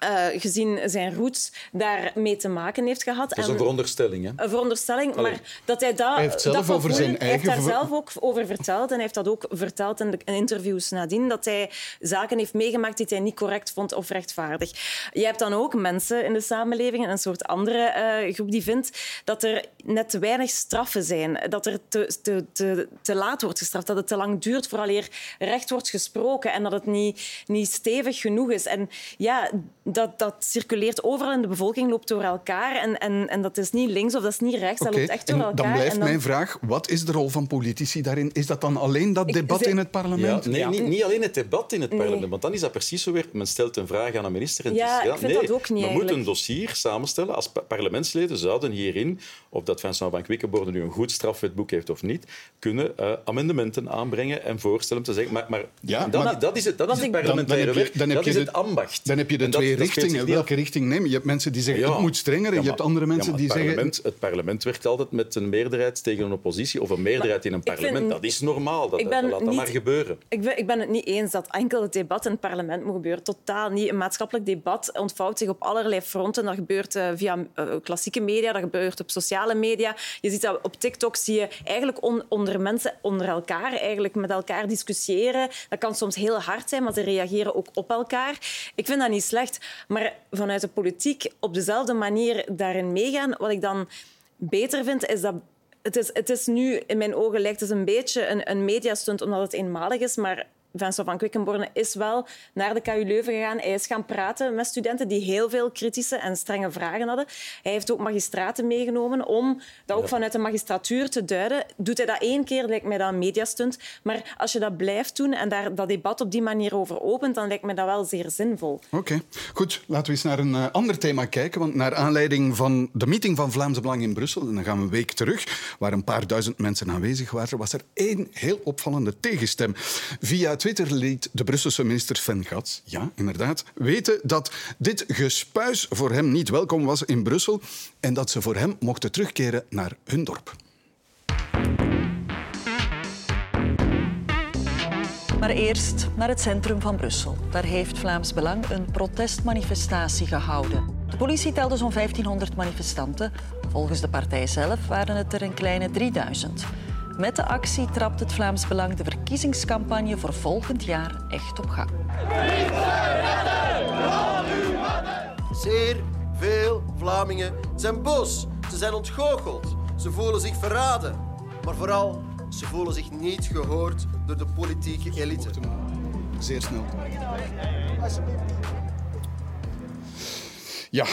[SPEAKER 4] uh, gezien zijn roots daarmee te maken heeft gehad.
[SPEAKER 2] Dat is een veronderstelling, hè?
[SPEAKER 4] Een veronderstelling, Allee. maar dat hij dat...
[SPEAKER 1] Hij heeft, zelf
[SPEAKER 4] dat
[SPEAKER 1] over zijn
[SPEAKER 4] hij
[SPEAKER 1] eigen...
[SPEAKER 4] heeft daar zelf ook over verteld en hij heeft dat ook verteld in, de, in interviews nadien, dat hij zaken heeft meegemaakt die hij niet correct vond of rechtvaardig. Je hebt dan ook mensen in de samenleving, een soort andere uh, groep, die vindt dat er net te weinig straffen zijn, dat er te, te, te, te laat wordt gestraft, dat het te lang duurt vooraleer recht wordt gesproken en dat het niet, niet stevig genoeg is. En ja, dat, dat circuleert overal in de bevolking, loopt door elkaar. En, en, en dat is niet links of dat is niet rechts, dat
[SPEAKER 1] Oké,
[SPEAKER 4] loopt echt door
[SPEAKER 1] en
[SPEAKER 4] elkaar.
[SPEAKER 1] Dan blijft
[SPEAKER 4] En dan-
[SPEAKER 1] mijn vraag, wat is de rol van politici daarin? Is dat dan alleen dat debat in het
[SPEAKER 2] Ja,
[SPEAKER 1] parlement?
[SPEAKER 2] nee,
[SPEAKER 4] Ja.
[SPEAKER 2] Niet, niet alleen het debat in het
[SPEAKER 4] Nee.
[SPEAKER 2] parlement, want dan is dat precies zo weer. Men stelt een vraag aan een minister en het
[SPEAKER 4] Ja,
[SPEAKER 2] is, ja,
[SPEAKER 4] ik vind
[SPEAKER 2] nee,
[SPEAKER 4] dat ook niet
[SPEAKER 2] We
[SPEAKER 4] eigenlijk.
[SPEAKER 2] moeten een dossier samenstellen. Als pa- parlementsleden zouden hierin, of dat Vincent van Quickenborde nu een goed strafwetboek heeft of niet, kunnen eh, amendementen aanbrengen en voorstellen om te zeggen... Maar, maar
[SPEAKER 1] Ja,
[SPEAKER 2] dat,
[SPEAKER 1] maar-
[SPEAKER 2] dat is het, dat is het parlementaire
[SPEAKER 1] Dan- dan
[SPEAKER 2] werk.
[SPEAKER 1] dan heb
[SPEAKER 2] dat
[SPEAKER 1] je
[SPEAKER 2] is
[SPEAKER 1] de-
[SPEAKER 2] het ambacht.
[SPEAKER 1] Dan heb je de twee
[SPEAKER 2] af.
[SPEAKER 1] Welke richting nemen? Je hebt mensen die zeggen
[SPEAKER 2] Ja.
[SPEAKER 1] het moet strenger en
[SPEAKER 2] Ja,
[SPEAKER 1] je hebt andere mensen
[SPEAKER 2] ja,
[SPEAKER 1] die
[SPEAKER 2] het
[SPEAKER 1] zeggen...
[SPEAKER 2] parlement, Het parlement werkt altijd met een meerderheid tegen een oppositie of een meerderheid in een
[SPEAKER 4] vind-
[SPEAKER 2] parlement. dat is normaal. Dat, dat- laat dat maar gebeuren.
[SPEAKER 4] Ik ben, ik ben het niet eens dat enkel het debat in het parlement moet gebeuren. Totaal niet. Een maatschappelijk debat ontvouwt zich op allerlei fronten. Dat gebeurt eh, via eh, klassieke media, dat gebeurt op sociale media. Je ziet dat op TikTok zie je eigenlijk on- onder mensen onder elkaar eigenlijk met elkaar discussiëren. Dat kan soms heel hard zijn, maar ze reageren ook op elkaar. Ik vind dat niet slecht. Maar vanuit de politiek op dezelfde manier daarin meegaan, wat ik dan beter vind, is dat het is, het is nu, in mijn ogen, lijkt het een beetje een, een mediastunt omdat het eenmalig is, maar Vincent van Quickenborne is wel naar de KU Leuven gegaan. Hij is gaan praten met studenten die heel veel kritische en strenge vragen hadden. Hij heeft ook magistraten meegenomen om dat ook vanuit de magistratuur te duiden. Doet hij dat één keer, lijkt mij dat een mediastunt. Maar als je dat blijft doen en daar dat debat op die manier over opent, dan lijkt mij dat wel zeer zinvol.
[SPEAKER 1] Oké, goed. Laten we eens naar een eh, ander thema kijken. Want naar aanleiding van de meeting van Vlaams Belang in Brussel, en dan gaan we een week terug, waar een paar duizend mensen aanwezig waren, was er één heel opvallende tegenstem. Via Twitter liet de Brusselse minister Gats, ja, inderdaad, weten dat dit gespuis voor hem niet welkom was in Brussel en dat ze voor hem mochten terugkeren naar hun dorp.
[SPEAKER 11] Maar eerst naar het centrum van Brussel. Daar heeft Vlaams Belang een protestmanifestatie gehouden. De politie telde zo'n 1500 manifestanten. Volgens de partij zelf waren het er een kleine 3000. Met de actie trapt het Vlaams Belang de verkiezingscampagne voor volgend jaar echt op gang.
[SPEAKER 12] Zeer veel Vlamingen zijn boos. Ze zijn ontgoocheld. Ze voelen zich verraden. Maar vooral, ze voelen zich niet gehoord door de politieke elite.
[SPEAKER 1] Zeer snel. Ja,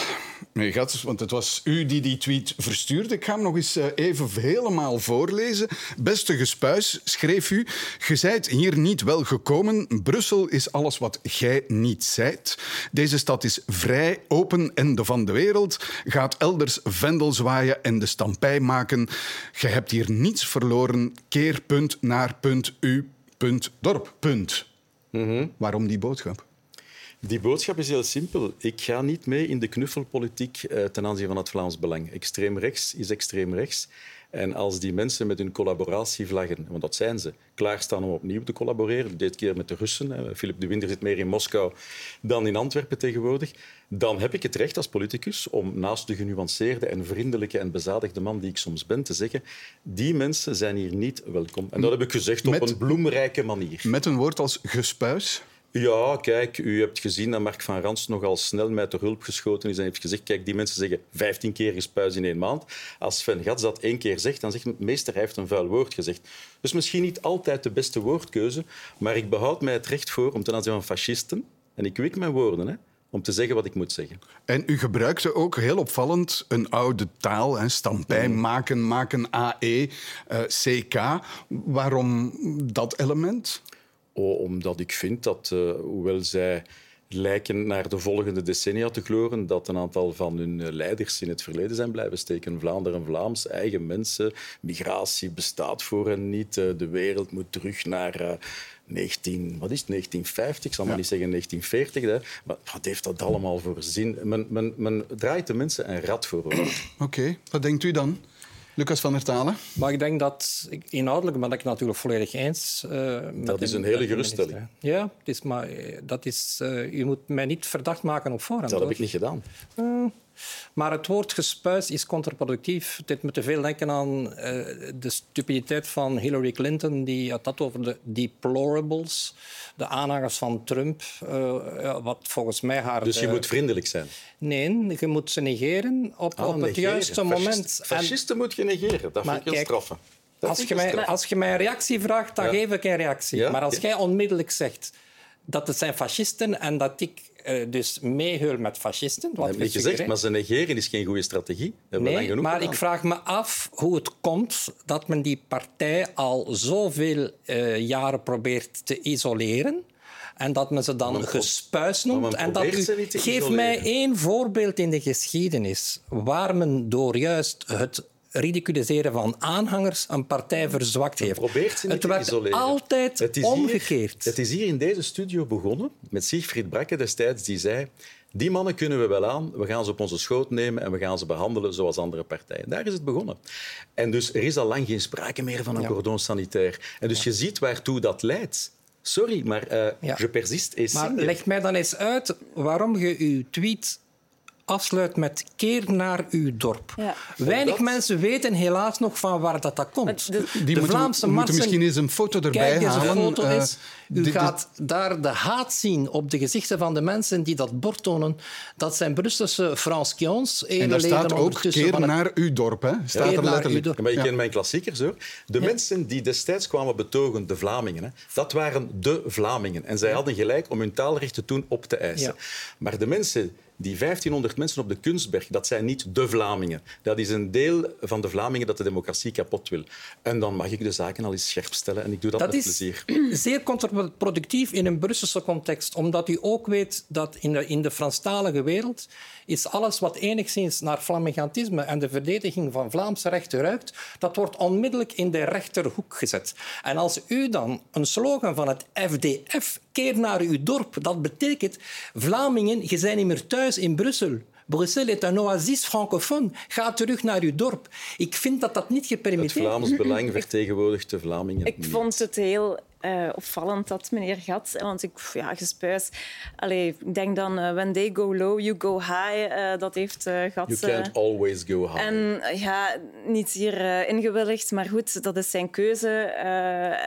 [SPEAKER 1] want het was u die die tweet verstuurde. Ik ga hem nog eens eh, even helemaal voorlezen. Beste gespuis, schreef u, ge zijt hier niet wel gekomen. Brussel is alles wat gij niet zijt. Deze stad is vrij, open en de van de wereld. Gaat elders vendel zwaaien en de stampij maken. Ge hebt hier niets verloren. Keer punt naar punt u punt dorp punt. Waarom die boodschap?
[SPEAKER 2] Die boodschap is heel simpel. Ik ga niet mee in de knuffelpolitiek eh, ten aanzien van het Vlaams Belang. Extreem rechts is extreem rechts. En als die mensen met hun collaboratievlaggen, want dat zijn ze, klaarstaan om opnieuw te collaboreren, dit keer met de Russen, hè, Philip de Winter zit meer in Moskou dan in Antwerpen tegenwoordig, dan heb ik het recht als politicus om naast de genuanceerde en vriendelijke en bezadigde man die ik soms ben, te zeggen, die mensen zijn hier niet welkom. En dat heb ik gezegd op
[SPEAKER 1] Met-
[SPEAKER 2] een bloemrijke manier.
[SPEAKER 1] Met een woord als gespuis.
[SPEAKER 2] Ja, kijk, u hebt gezien dat Mark van Rans nogal snel met de hulp geschoten is en heeft gezegd, kijk, die mensen zeggen 15 keer gespuis in één maand. Als Sven Gats dat één keer zegt, dan zegt meester, hij heeft een vuil woord gezegd. Dus misschien niet altijd de beste woordkeuze, maar ik behoud mij het recht voor om ten aanzien van fascisten, en ik wik mijn woorden, hè, om te zeggen wat ik moet zeggen.
[SPEAKER 1] En u gebruikte ook heel opvallend een oude taal, hè, stampij,
[SPEAKER 2] Mm.
[SPEAKER 1] maken, maken, AE, eh, CK. Waarom dat element?
[SPEAKER 2] Oh, omdat ik vind dat, eh, hoewel zij lijken naar de volgende decennia te gloren, dat een aantal van hun eh, leiders in het verleden zijn blijven steken. Vlaanderen, Vlaams, eigen mensen. Migratie bestaat voor hen niet. Eh, de wereld moet terug naar eh, 19, wat is het, 1950, ik zal maar niet zeggen 1940. Hè. Maar wat heeft dat allemaal voor zin? Men, men, men draait de mensen een rat voor. *clears throat*
[SPEAKER 1] Oké, wat denkt u dan? Lucas van der Talen?
[SPEAKER 3] Maar ik denk dat, ik- inhoudelijk ben ik natuurlijk volledig eens. eh,
[SPEAKER 2] Dat is een hele
[SPEAKER 3] de
[SPEAKER 2] geruststelling.
[SPEAKER 3] Ja, het is, maar eh, dat is, eh, je moet mij niet verdacht maken op voorhand.
[SPEAKER 2] Dat heb
[SPEAKER 3] hoor.
[SPEAKER 2] ik niet gedaan.
[SPEAKER 3] Eh, maar het woord gespuis is contraproductief. Dit moet te veel denken aan eh, de stupiditeit van Hillary Clinton. Die had dat over de deplorables, de aanhangers van Trump. eh, wat volgens mij haar...
[SPEAKER 2] Dus je
[SPEAKER 3] eh,
[SPEAKER 2] moet vriendelijk zijn.
[SPEAKER 3] Nee, je moet ze negeren op,
[SPEAKER 2] Ah,
[SPEAKER 3] op het juiste
[SPEAKER 2] Fascist-
[SPEAKER 3] moment. En-
[SPEAKER 2] Fascisten moet je negeren. Dat
[SPEAKER 3] Maar
[SPEAKER 2] vind ik heel straffen.
[SPEAKER 3] Als je, mij, als je mij een reactie vraagt, dan
[SPEAKER 2] Ja.
[SPEAKER 3] geef ik een reactie.
[SPEAKER 2] Ja,
[SPEAKER 3] Maar als
[SPEAKER 2] ja.
[SPEAKER 3] jij onmiddellijk zegt dat het zijn fascisten en dat ik uh, dus meeheul met fascisten. Wat
[SPEAKER 2] heb ik gezegd, maar ze negeren is geen goede strategie. Dat
[SPEAKER 3] nee, maar ik vraag me af hoe het komt dat men die partij al zoveel uh, jaren probeert te isoleren. En dat men ze dan gespuis noemt. En dat u, geef mij één voorbeeld in de geschiedenis waar men door juist het ridiculiseren van aanhangers een partij verzwakt heeft.
[SPEAKER 2] Probeert ze niet
[SPEAKER 3] het werd
[SPEAKER 2] isoleren.
[SPEAKER 3] altijd
[SPEAKER 2] het
[SPEAKER 3] omgekeerd.
[SPEAKER 2] Hier, het is hier in deze studio begonnen met Siegfried Brakke destijds, die zei die mannen kunnen we wel aan, we gaan ze op onze schoot nemen en we gaan ze behandelen zoals andere partijen. Daar is het begonnen. En dus er is al lang geen sprake meer van een ja. cordon sanitair. En dus je ziet waartoe dat leidt. Sorry, maar uh, ja. je persist is.
[SPEAKER 3] Maar leg mij dan eens uit waarom je uw tweet afsluit met keer naar uw dorp. Ja. Weinig mensen weten helaas nog van waar dat, dat komt.
[SPEAKER 1] De, Die de moeten, Vlaamse moeten misschien eens een foto erbij
[SPEAKER 3] kijk,
[SPEAKER 1] halen.
[SPEAKER 3] Een foto uh, is, u gaat daar de haat zien op de gezichten van de mensen die dat bord tonen. Dat zijn Brusselse Franskions.
[SPEAKER 1] En daar staat ook keer naar uw dorp. Hè? Staat er letterlijk.
[SPEAKER 2] Ja, maar je kent mijn klassiekers hoor. De mensen die destijds kwamen betogen, de Vlamingen, hè, dat waren de Vlamingen. En zij hadden gelijk om hun taalrechten toen op te eisen. Maar de mensen die 1500 mensen op de Kunstberg, dat zijn niet de Vlamingen. Dat is een deel van de Vlamingen dat de democratie kapot wil. En dan mag ik de zaken al eens scherp stellen en ik doe dat,
[SPEAKER 3] dat
[SPEAKER 2] met
[SPEAKER 3] is
[SPEAKER 2] plezier. *clears throat*
[SPEAKER 3] zeer contraproductief in een Brusselse context, omdat u ook weet dat in de, in de Franstalige wereld is alles wat enigszins naar flamigantisme en de verdediging van Vlaamse rechten ruikt, dat wordt onmiddellijk in de rechterhoek gezet. En als u dan een slogan van het FDF keer naar uw dorp, dat betekent Vlamingen, je bent niet meer thuis in Brussel. Brussel is een oasis francofoon. Ga terug naar uw dorp. Ik vind dat dat niet gepermitteerd
[SPEAKER 2] is. Het Vlaams Belang vertegenwoordigt de Vlamingen.
[SPEAKER 4] Ik vond het heel uh, opvallend dat meneer Gat, want ik, ja, gespuis. Allee, ik denk dan, uh, when they go low, you go high. Uh, dat heeft Gat.
[SPEAKER 2] You can't always go high.
[SPEAKER 4] En ja, niet hier ingewilligd, maar goed, dat is zijn keuze.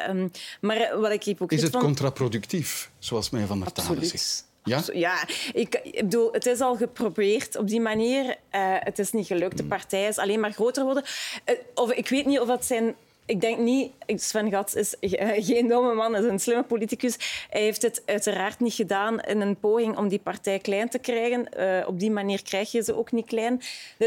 [SPEAKER 4] Um, maar wat ik hypocriet
[SPEAKER 1] Is het contraproductief, zoals mij van der Talen zegt? Ja?
[SPEAKER 4] Ja, ik, ik, bedoel, het is al geprobeerd op die manier. Uh, het is niet gelukt. De partij is alleen maar groter geworden. Uh, of, ik weet niet of dat zijn ik denk niet, Sven Gats is geen domme man, is een slimme politicus. Hij heeft het uiteraard niet gedaan in een poging om die partij klein te krijgen. Uh, op die manier krijg je ze ook niet klein.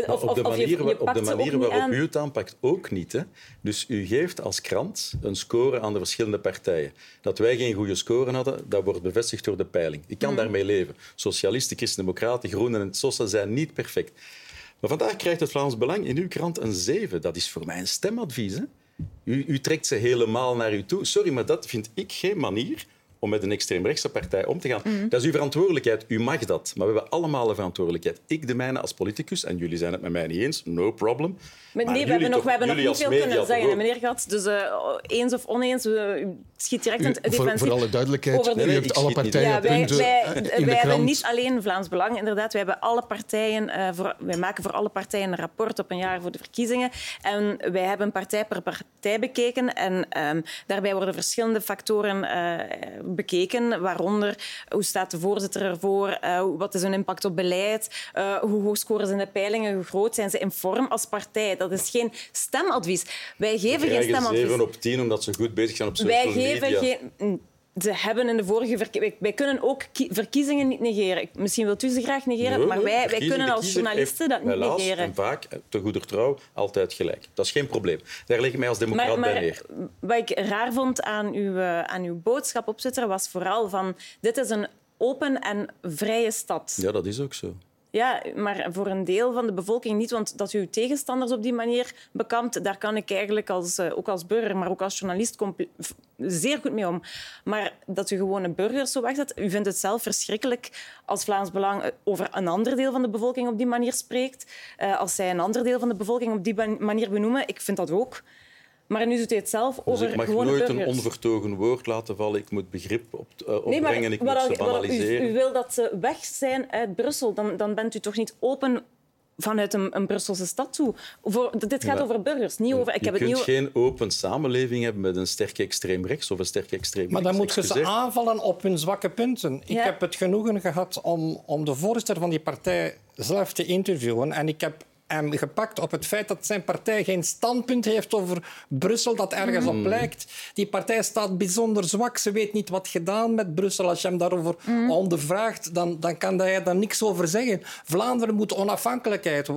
[SPEAKER 2] Of, op de manier, je, je op de manier waarop u het aanpakt ook niet. Hè? Dus u geeft als krant een score aan de verschillende partijen. Dat wij geen goede score hadden, dat wordt bevestigd door de peiling. Ik kan mm. daarmee leven. Socialisten, Christen-Democraten, Groenen en Sosa zijn niet perfect. Maar vandaag krijgt het Vlaams Belang in uw krant een 7. Dat is voor mij een stemadvies. Hè? U, trekt ze helemaal naar u toe. Sorry, maar dat vind ik geen manier om met een extreemrechtse partij om te gaan. Mm. Dat is uw verantwoordelijkheid. U mag dat. Maar we hebben allemaal een verantwoordelijkheid. Ik de mijne als politicus, en jullie zijn het met mij niet eens, no problem.
[SPEAKER 4] Maar, nee, we hebben nog, we hebben nog niet veel kunnen zeggen, meneer Gats. Dus uh, eens of oneens, u schiet direct een defensief.
[SPEAKER 1] Voor, voor alle duidelijkheid, over de... u hebt alle partijen
[SPEAKER 4] ja, wij,
[SPEAKER 1] punten
[SPEAKER 4] wij,
[SPEAKER 1] in
[SPEAKER 4] wij
[SPEAKER 1] hebben
[SPEAKER 4] niet alleen Vlaams Belang, inderdaad. Wij, hebben alle partijen, uh, voor, wij maken voor alle partijen een rapport op een jaar voor de verkiezingen. En wij hebben partij per partij bekeken. En um, daarbij worden verschillende factoren uh, bekeken, waaronder hoe staat de voorzitter ervoor, uh, wat is hun impact op beleid, uh, hoe hoog scoren ze in de peilingen, hoe groot zijn ze in vorm als partij. Dat is geen stemadvies. Wij geven geen stemadvies.
[SPEAKER 2] 7 op 10 omdat ze goed bezig zijn op social
[SPEAKER 4] Wij geven
[SPEAKER 2] media.
[SPEAKER 4] geen ze hebben in de vorige verkiezingen... Wij kunnen ook verkiezingen niet negeren. Misschien wilt u ze graag negeren,
[SPEAKER 2] nee,
[SPEAKER 4] maar wij, wij kunnen als journalisten dat niet
[SPEAKER 2] helaas,
[SPEAKER 4] negeren.
[SPEAKER 2] En vaak, te goeder trouw, altijd gelijk. Dat is geen probleem. Daar leg ik mij als democraat
[SPEAKER 4] maar, maar,
[SPEAKER 2] bij neer.
[SPEAKER 4] Wat ik raar vond aan uw, aan uw boodschap op Twitter was vooral van... Dit is een open en vrije stad.
[SPEAKER 2] Ja, dat is ook zo.
[SPEAKER 4] Ja, maar voor een deel van de bevolking niet. Want dat u uw tegenstanders op die manier bekampt, daar kan ik eigenlijk als, ook als burger, maar ook als journalist zeer goed mee om. Maar dat u gewone burgers zo wegzet, u vindt het zelf verschrikkelijk als Vlaams Belang over een ander deel van de bevolking op die manier spreekt. Als zij een ander deel van de bevolking op die manier benoemen, ik vind dat ook. Maar nu doet hij het zelf over
[SPEAKER 2] dus ik mag
[SPEAKER 4] gewone
[SPEAKER 2] nooit
[SPEAKER 4] burgers.
[SPEAKER 2] een onvertogen woord laten vallen. Ik moet begrip op, uh, opbrengen, nee, ik moet ze banaliseren.
[SPEAKER 4] U, u, wil dat ze weg zijn uit Brussel. Dan, dan bent u toch niet open vanuit een, een Brusselse stad toe. Voor, dit gaat
[SPEAKER 2] maar,
[SPEAKER 4] over burgers, niet over... Ik
[SPEAKER 2] je
[SPEAKER 4] heb
[SPEAKER 2] kunt
[SPEAKER 4] het niet...
[SPEAKER 2] geen open samenleving hebben met een sterke extreem rechts of een sterke extreem
[SPEAKER 3] Maar dan moet je ze aanvallen op hun zwakke punten. Ik heb het genoegen gehad om, om de voorzitter van die partij zelf te interviewen. En ik heb hem gepakt op het feit dat zijn partij geen standpunt heeft over Brussel dat ergens op
[SPEAKER 2] Mm.
[SPEAKER 3] lijkt. Die partij staat bijzonder zwak. Ze weet niet wat gedaan met Brussel. Als je hem daarover
[SPEAKER 2] Mm.
[SPEAKER 3] ondervraagt, dan, dan kan hij daar niks over zeggen. Vlaanderen moet onafhankelijkheid,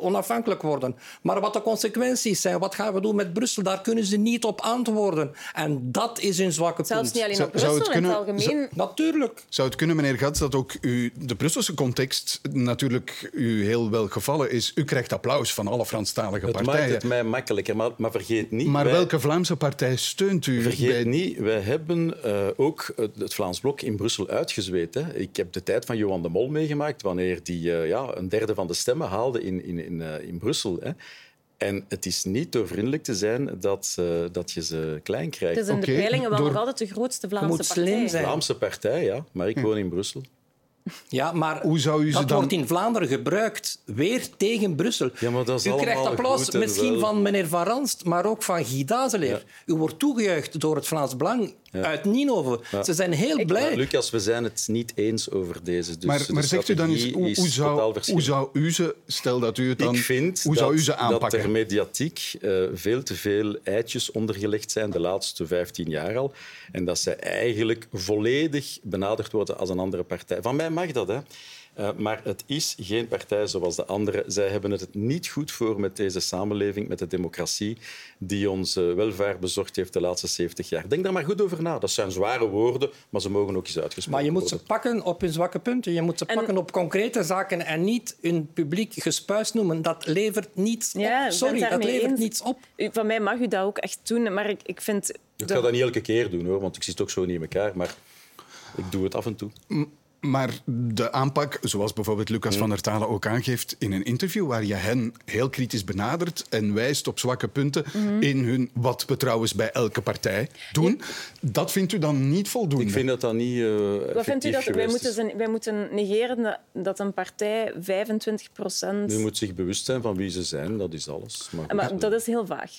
[SPEAKER 3] onafhankelijk worden. Maar wat de consequenties zijn, wat gaan we doen met Brussel, daar kunnen ze niet op antwoorden. En dat is hun zwakke
[SPEAKER 4] Zelfs
[SPEAKER 3] punt.
[SPEAKER 4] niet alleen
[SPEAKER 1] Zou-
[SPEAKER 4] op Brussel,
[SPEAKER 1] het
[SPEAKER 4] in het
[SPEAKER 1] kunnen-
[SPEAKER 4] algemeen.
[SPEAKER 3] Natuurlijk.
[SPEAKER 1] Zou het kunnen, meneer Gats, dat ook u, de Brusselse context natuurlijk u heel wel gevallen is? U krijgt applaus van alle Franstalige
[SPEAKER 2] Het maakt
[SPEAKER 1] partijen.
[SPEAKER 2] het mij makkelijker, maar, maar vergeet niet...
[SPEAKER 1] Maar
[SPEAKER 2] wij-
[SPEAKER 1] welke Vlaamse partij steunt u?
[SPEAKER 2] Vergeet
[SPEAKER 1] bij-
[SPEAKER 2] niet, wij hebben eh, ook het het Vlaams Blok in Brussel uitgezweet. Hè. Ik heb de tijd van Johan de Mol meegemaakt, wanneer die eh, ja, een derde van de stemmen haalde in, in, in, eh, in Brussel. Hè. En het is niet door vriendelijk te zijn dat, eh, dat je ze klein krijgt.
[SPEAKER 4] Het is in de
[SPEAKER 1] Oké,
[SPEAKER 4] peilingen wel
[SPEAKER 1] door-
[SPEAKER 4] nog altijd de grootste Vlaamse
[SPEAKER 3] moet slim
[SPEAKER 4] partij.
[SPEAKER 3] zijn.
[SPEAKER 2] Vlaamse partij, ja, maar ik woon in Brussel.
[SPEAKER 3] Ja, maar
[SPEAKER 1] Hoe zou u ze
[SPEAKER 3] dat
[SPEAKER 1] dan-
[SPEAKER 3] wordt in Vlaanderen gebruikt, weer tegen Brussel.
[SPEAKER 2] Ja, maar dat is
[SPEAKER 3] u krijgt applaus
[SPEAKER 2] goed
[SPEAKER 3] misschien
[SPEAKER 2] wel.
[SPEAKER 3] van meneer Van Ranst, maar ook van Guy Dazeleer. U wordt toegejuicht door het Vlaams Belang uit Ninove. Ze zijn heel blij.
[SPEAKER 2] Lucas, we zijn het niet eens over deze. Dus
[SPEAKER 1] maar,
[SPEAKER 2] de
[SPEAKER 1] maar zegt u dan eens, hoe, zou, hoe zou u ze, stel dat u het dan,
[SPEAKER 2] Ik vind
[SPEAKER 1] hoe
[SPEAKER 2] dat,
[SPEAKER 1] zou u ze
[SPEAKER 2] dat
[SPEAKER 1] aanpakken?
[SPEAKER 2] er mediatiek eh, veel te veel eitjes ondergelegd zijn de laatste 15 jaar al. En dat zij eigenlijk volledig benaderd worden als een andere partij. Van mij mag dat, hè. Eh, maar het is geen partij zoals de andere. Zij hebben het niet goed voor met deze samenleving, met de democratie die ons eh, welvaart bezorgd heeft de laatste 70 jaar. Denk daar maar goed over na. Dat zijn zware woorden, maar ze mogen ook eens uitgesproken
[SPEAKER 3] Maar je moet
[SPEAKER 2] worden.
[SPEAKER 3] ze pakken op hun zwakke punten. Je moet ze pakken op concrete zaken en niet hun publiek gespuis noemen. Dat levert niets op.
[SPEAKER 4] Ja,
[SPEAKER 3] Sorry, dat levert
[SPEAKER 4] eens.
[SPEAKER 3] niets op.
[SPEAKER 4] Van mij mag u dat ook echt doen, maar ik, ik vind...
[SPEAKER 2] Ik ga dat niet elke keer doen, hoor, want ik zit ook zo niet in elkaar. Maar ik doe het af en toe.
[SPEAKER 1] Maar de aanpak, zoals bijvoorbeeld Lucas van der Talen ook aangeeft in een interview, waar je hen heel kritisch benadert en wijst op zwakke punten
[SPEAKER 4] Mhm.
[SPEAKER 1] in hun, wat we trouwens bij elke partij doen, dat vindt u dan niet voldoende?
[SPEAKER 2] Ik vind dat dat niet eh
[SPEAKER 4] Wat vindt u
[SPEAKER 2] effectief
[SPEAKER 4] dat wij moeten, zijn- wij moeten negeren dat- een partij 25 procent...
[SPEAKER 2] U moet zich bewust zijn van wie ze zijn, dat is alles. Maar, goed.
[SPEAKER 4] Maar dat is heel vaag.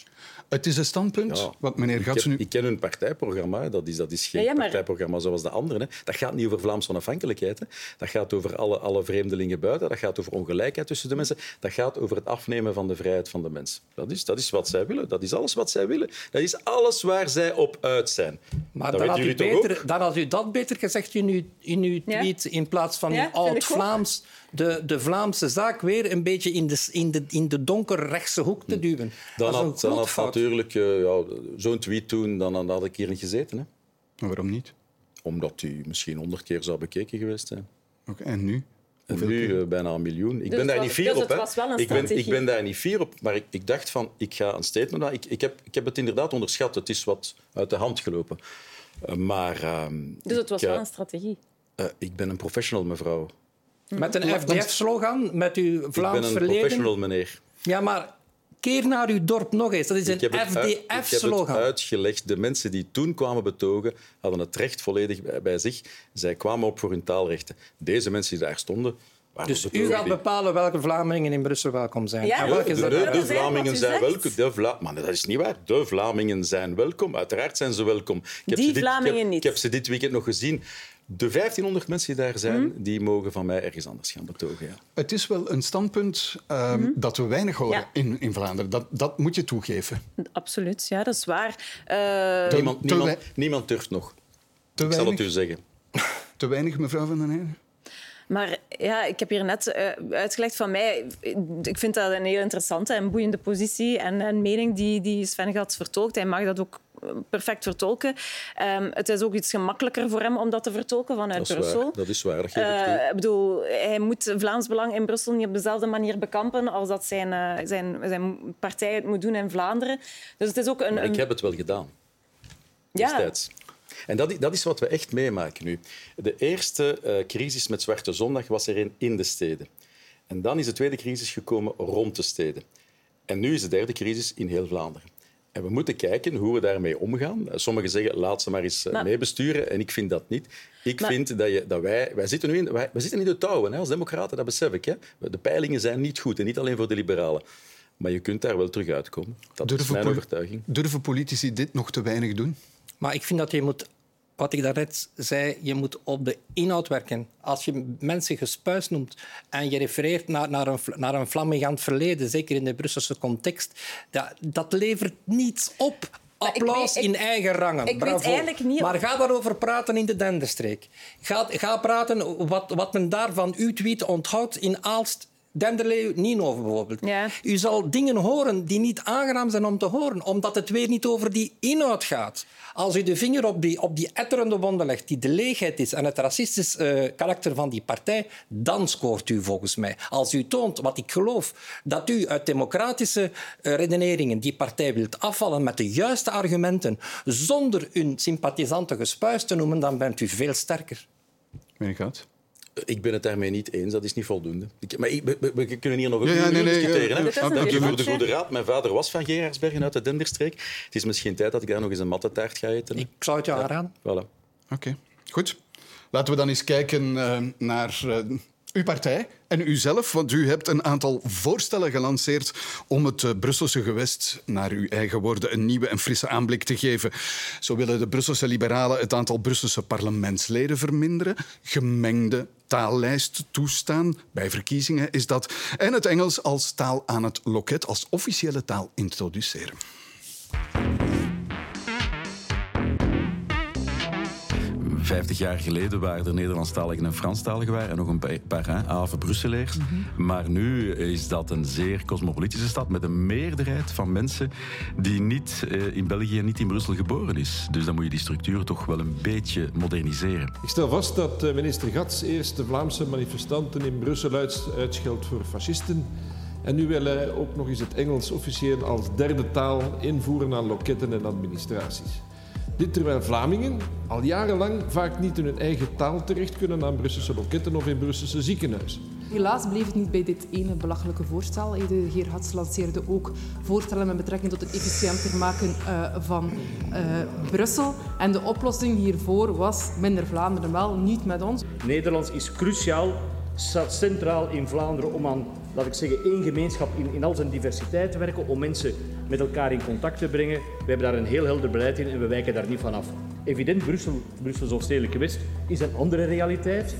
[SPEAKER 1] Het is een standpunt,
[SPEAKER 2] Ja.
[SPEAKER 1] wat meneer
[SPEAKER 2] ik,
[SPEAKER 1] Gatsen nu...
[SPEAKER 2] ik ken hun partijprogramma, dat is, dat is geen
[SPEAKER 4] Ja, ja, maar-
[SPEAKER 2] partijprogramma zoals de anderen. Hè. Dat gaat niet over Vlaamse Hè. Dat gaat over alle, alle vreemdelingen buiten, dat gaat over ongelijkheid tussen de mensen, dat gaat over het afnemen van de vrijheid van de mens. Dat is, dat is wat zij willen, dat is alles wat zij willen. Dat is alles waar zij op uit zijn.
[SPEAKER 3] Maar
[SPEAKER 2] dat
[SPEAKER 3] dan had, u beter, dan had u dat beter gezegd in uw, in uw
[SPEAKER 4] Ja.
[SPEAKER 3] tweet, in plaats van
[SPEAKER 4] Ja,
[SPEAKER 3] oud-Vlaams de, de Vlaamse zaak weer een beetje in de, in de, in de donkerrechtse hoek te duwen.
[SPEAKER 2] Hm. Dan
[SPEAKER 3] dat is een
[SPEAKER 2] had, dan had
[SPEAKER 3] fout.
[SPEAKER 2] natuurlijk eh, ja, zo'n tweet doen, dan, dan had ik hier niet gezeten. Hè.
[SPEAKER 1] Maar Waarom niet?
[SPEAKER 2] Omdat die misschien honderd keer zou bekeken geweest zijn.
[SPEAKER 1] Oké, en nu?
[SPEAKER 2] En nu eh, bijna een miljoen. Ik
[SPEAKER 4] Dus
[SPEAKER 2] ben daar
[SPEAKER 4] was-
[SPEAKER 2] niet fier
[SPEAKER 4] dus
[SPEAKER 2] op.
[SPEAKER 4] het
[SPEAKER 2] hè.
[SPEAKER 4] was wel een
[SPEAKER 2] ik, ben, ik ben daar niet fier op, maar ik, ik dacht van, ik ga een statement maken. Ik, ik, heb, ik heb het inderdaad onderschat. Het is wat uit de hand gelopen. Eh, maar... ehm,
[SPEAKER 4] Dus het was
[SPEAKER 2] ik,
[SPEAKER 4] wel
[SPEAKER 2] eh,
[SPEAKER 4] een strategie.
[SPEAKER 2] eh, ik ben een professional, mevrouw.
[SPEAKER 3] Met een FDF-slogan, met uw
[SPEAKER 2] ik ben
[SPEAKER 3] Vlaams
[SPEAKER 2] een
[SPEAKER 3] verleden.
[SPEAKER 2] professional, meneer.
[SPEAKER 3] Ja, maar keer naar uw dorp nog eens. Dat is een
[SPEAKER 2] heb, het uit- ik heb het
[SPEAKER 3] FDF-slogan.
[SPEAKER 2] uitgelegd. De mensen die toen kwamen betogen, hadden het recht volledig bij, zich. Zij kwamen op voor hun taalrechten. Deze mensen die daar stonden, waren
[SPEAKER 3] Dus u gaat
[SPEAKER 2] die-
[SPEAKER 3] bepalen welke Vlamingen in Brussel welkom zijn.
[SPEAKER 4] Ja,
[SPEAKER 3] En
[SPEAKER 2] De,
[SPEAKER 3] welke
[SPEAKER 2] de,
[SPEAKER 3] zijn
[SPEAKER 2] de, de Vlamingen zijn welkom. De Vla maar dat is niet waar. De Vlamingen zijn welkom. Uiteraard zijn ze welkom. Ik heb
[SPEAKER 4] Die
[SPEAKER 2] ze dit,
[SPEAKER 4] Vlamingen
[SPEAKER 2] ik heb,
[SPEAKER 4] niet.
[SPEAKER 2] Ik heb ze dit weekend nog gezien. De 1500 mensen die daar zijn,
[SPEAKER 4] Hm?
[SPEAKER 2] die mogen van mij ergens anders gaan betogen. Ja.
[SPEAKER 1] Het is wel een standpunt ehm, dat we weinig horen
[SPEAKER 4] Ja.
[SPEAKER 1] in, in Vlaanderen. Dat, dat moet je toegeven.
[SPEAKER 4] Absoluut, ja, dat is waar. Eh,
[SPEAKER 2] Niemand, niemand,
[SPEAKER 1] wei-
[SPEAKER 2] niemand durft nog.
[SPEAKER 1] Te
[SPEAKER 2] Ik zal het u zeggen. *laughs*
[SPEAKER 1] te weinig, mevrouw Van den Heijden?
[SPEAKER 4] Maar ja, ik heb hier net eh, uitgelegd van mij. Ik vind dat een heel interessante en boeiende positie en, en mening die, die Sven Gats vertolkt. Hij mag dat ook perfect vertolken. Ehm, het is ook iets gemakkelijker voor hem om dat te vertolken vanuit
[SPEAKER 2] Dat
[SPEAKER 4] Brussel.
[SPEAKER 2] waar. Dat is waar. Dat geef ik
[SPEAKER 4] Eh, ik bedoel, hij moet Vlaams Belang in Brussel niet op dezelfde manier bekampen als dat zijn, eh, zijn, zijn partij het moet doen in Vlaanderen. Dus het is ook een...
[SPEAKER 2] Maar ik heb het wel gedaan.
[SPEAKER 4] ja,
[SPEAKER 2] destijds. En dat, dat is wat we echt meemaken nu. De eerste eh, crisis met Zwarte Zondag was er in de steden. En dan is de tweede crisis gekomen rond de steden. En nu is de derde crisis in heel Vlaanderen. En we moeten kijken hoe we daarmee omgaan. Sommigen zeggen, laat ze maar eens eh,
[SPEAKER 4] Maar-
[SPEAKER 2] meebesturen. En ik vind dat niet. Ik
[SPEAKER 4] Maar-
[SPEAKER 2] vind dat, je, dat wij... Wij zitten nu in, wij, wij zitten in de touwen hè, als democraten, dat besef ik. Hè. De peilingen zijn niet goed. En niet alleen voor de liberalen. Maar je kunt daar wel terug uitkomen. Dat is mijn overtuiging.
[SPEAKER 1] Durven politici dit nog te weinig doen?
[SPEAKER 3] Maar ik vind dat je moet wat ik daarnet zei, je moet op de inhoud werken. Als je mensen gespuis noemt en je refereert naar, naar, een, naar een flammigant verleden, zeker in de Brusselse context, dat, dat levert niets op. Applaus in eigen rangen.
[SPEAKER 4] Ik
[SPEAKER 3] Bravo.
[SPEAKER 4] weet eigenlijk niet...
[SPEAKER 3] Maar ga daarover praten in de Denderstreek. Ga, ga praten wat, wat men daar van uw tweet onthoudt in Aalst Denderleeuw, Nienhoven bijvoorbeeld.
[SPEAKER 4] Ja.
[SPEAKER 3] U zal dingen horen die niet aangenaam zijn om te horen, omdat het weer niet over die inhoud gaat. Als u de vinger op die, op die etterende wonden legt, die de leegheid is en het racistisch eh, karakter van die partij, dan scoort u volgens mij. Als u toont, wat ik geloof, dat u uit democratische eh, redeneringen die partij wilt afvallen met de juiste argumenten, zonder uw sympathisanten gespuis te noemen, dan bent u veel sterker.
[SPEAKER 1] Meneer Goud?
[SPEAKER 2] Ik ben het daarmee niet eens, dat is niet voldoende. Ik, maar ik, we, we kunnen hier nog
[SPEAKER 1] Ja,
[SPEAKER 2] een
[SPEAKER 1] ja, nee, nee,
[SPEAKER 2] discussiëren.
[SPEAKER 1] ja,
[SPEAKER 2] Dank u voor de goede raad. Mijn vader was van Gerardsbergen uit de Denderstreek. Het is misschien tijd dat ik daar nog eens een mattetaart ga eten.
[SPEAKER 3] Ik zou het je aanraden.
[SPEAKER 2] Voilà.
[SPEAKER 1] Oké, goed. Laten we dan eens kijken eh, naar eh, uw partij en uzelf. Want u hebt een aantal voorstellen gelanceerd om het eh, Brusselse gewest, naar uw eigen woorden, een nieuwe en frisse aanblik te geven. Zo willen de Brusselse liberalen het aantal Brusselse parlementsleden verminderen, gemengde taallijst toestaan. Bij verkiezingen is dat. En het Engels als taal aan het loket, als officiële taal introduceren.
[SPEAKER 13] Vijftig jaar geleden waren er Nederlandstaligen en Franstaligen waren, en nog een pa- paar hè, Haven Brusselaars. Maar nu is dat een zeer cosmopolitische stad met een meerderheid van mensen die niet eh, in België en niet in Brussel geboren is. Dus dan moet je die structuur toch wel een beetje moderniseren.
[SPEAKER 14] Ik stel vast dat eh, minister Gats eerst de Vlaamse manifestanten in Brussel uits- uitscheldt voor fascisten. En nu wil hij ook nog eens het Engels officieel als derde taal invoeren aan loketten en administraties. Dit terwijl Vlamingen al jarenlang vaak niet in hun eigen taal terecht kunnen aan Brusselse loketten of in Brusselse ziekenhuizen.
[SPEAKER 15] Helaas bleef het niet bij dit ene belachelijke voorstel. De heer Hats lanceerde ook voorstellen met betrekking tot het efficiënter maken eh, van eh, Brussel. En de oplossing hiervoor was minder Vlaanderen wel, niet met ons.
[SPEAKER 16] Nederlands is cruciaal, staat centraal in Vlaanderen om aan, laat ik zeggen, één gemeenschap in, in al zijn diversiteit te werken, om mensen met elkaar in contact te brengen. We hebben daar een heel helder beleid in en we wijken daar niet van af. Evident, Brussel, Brussels of Stedelijke West is een andere realiteit.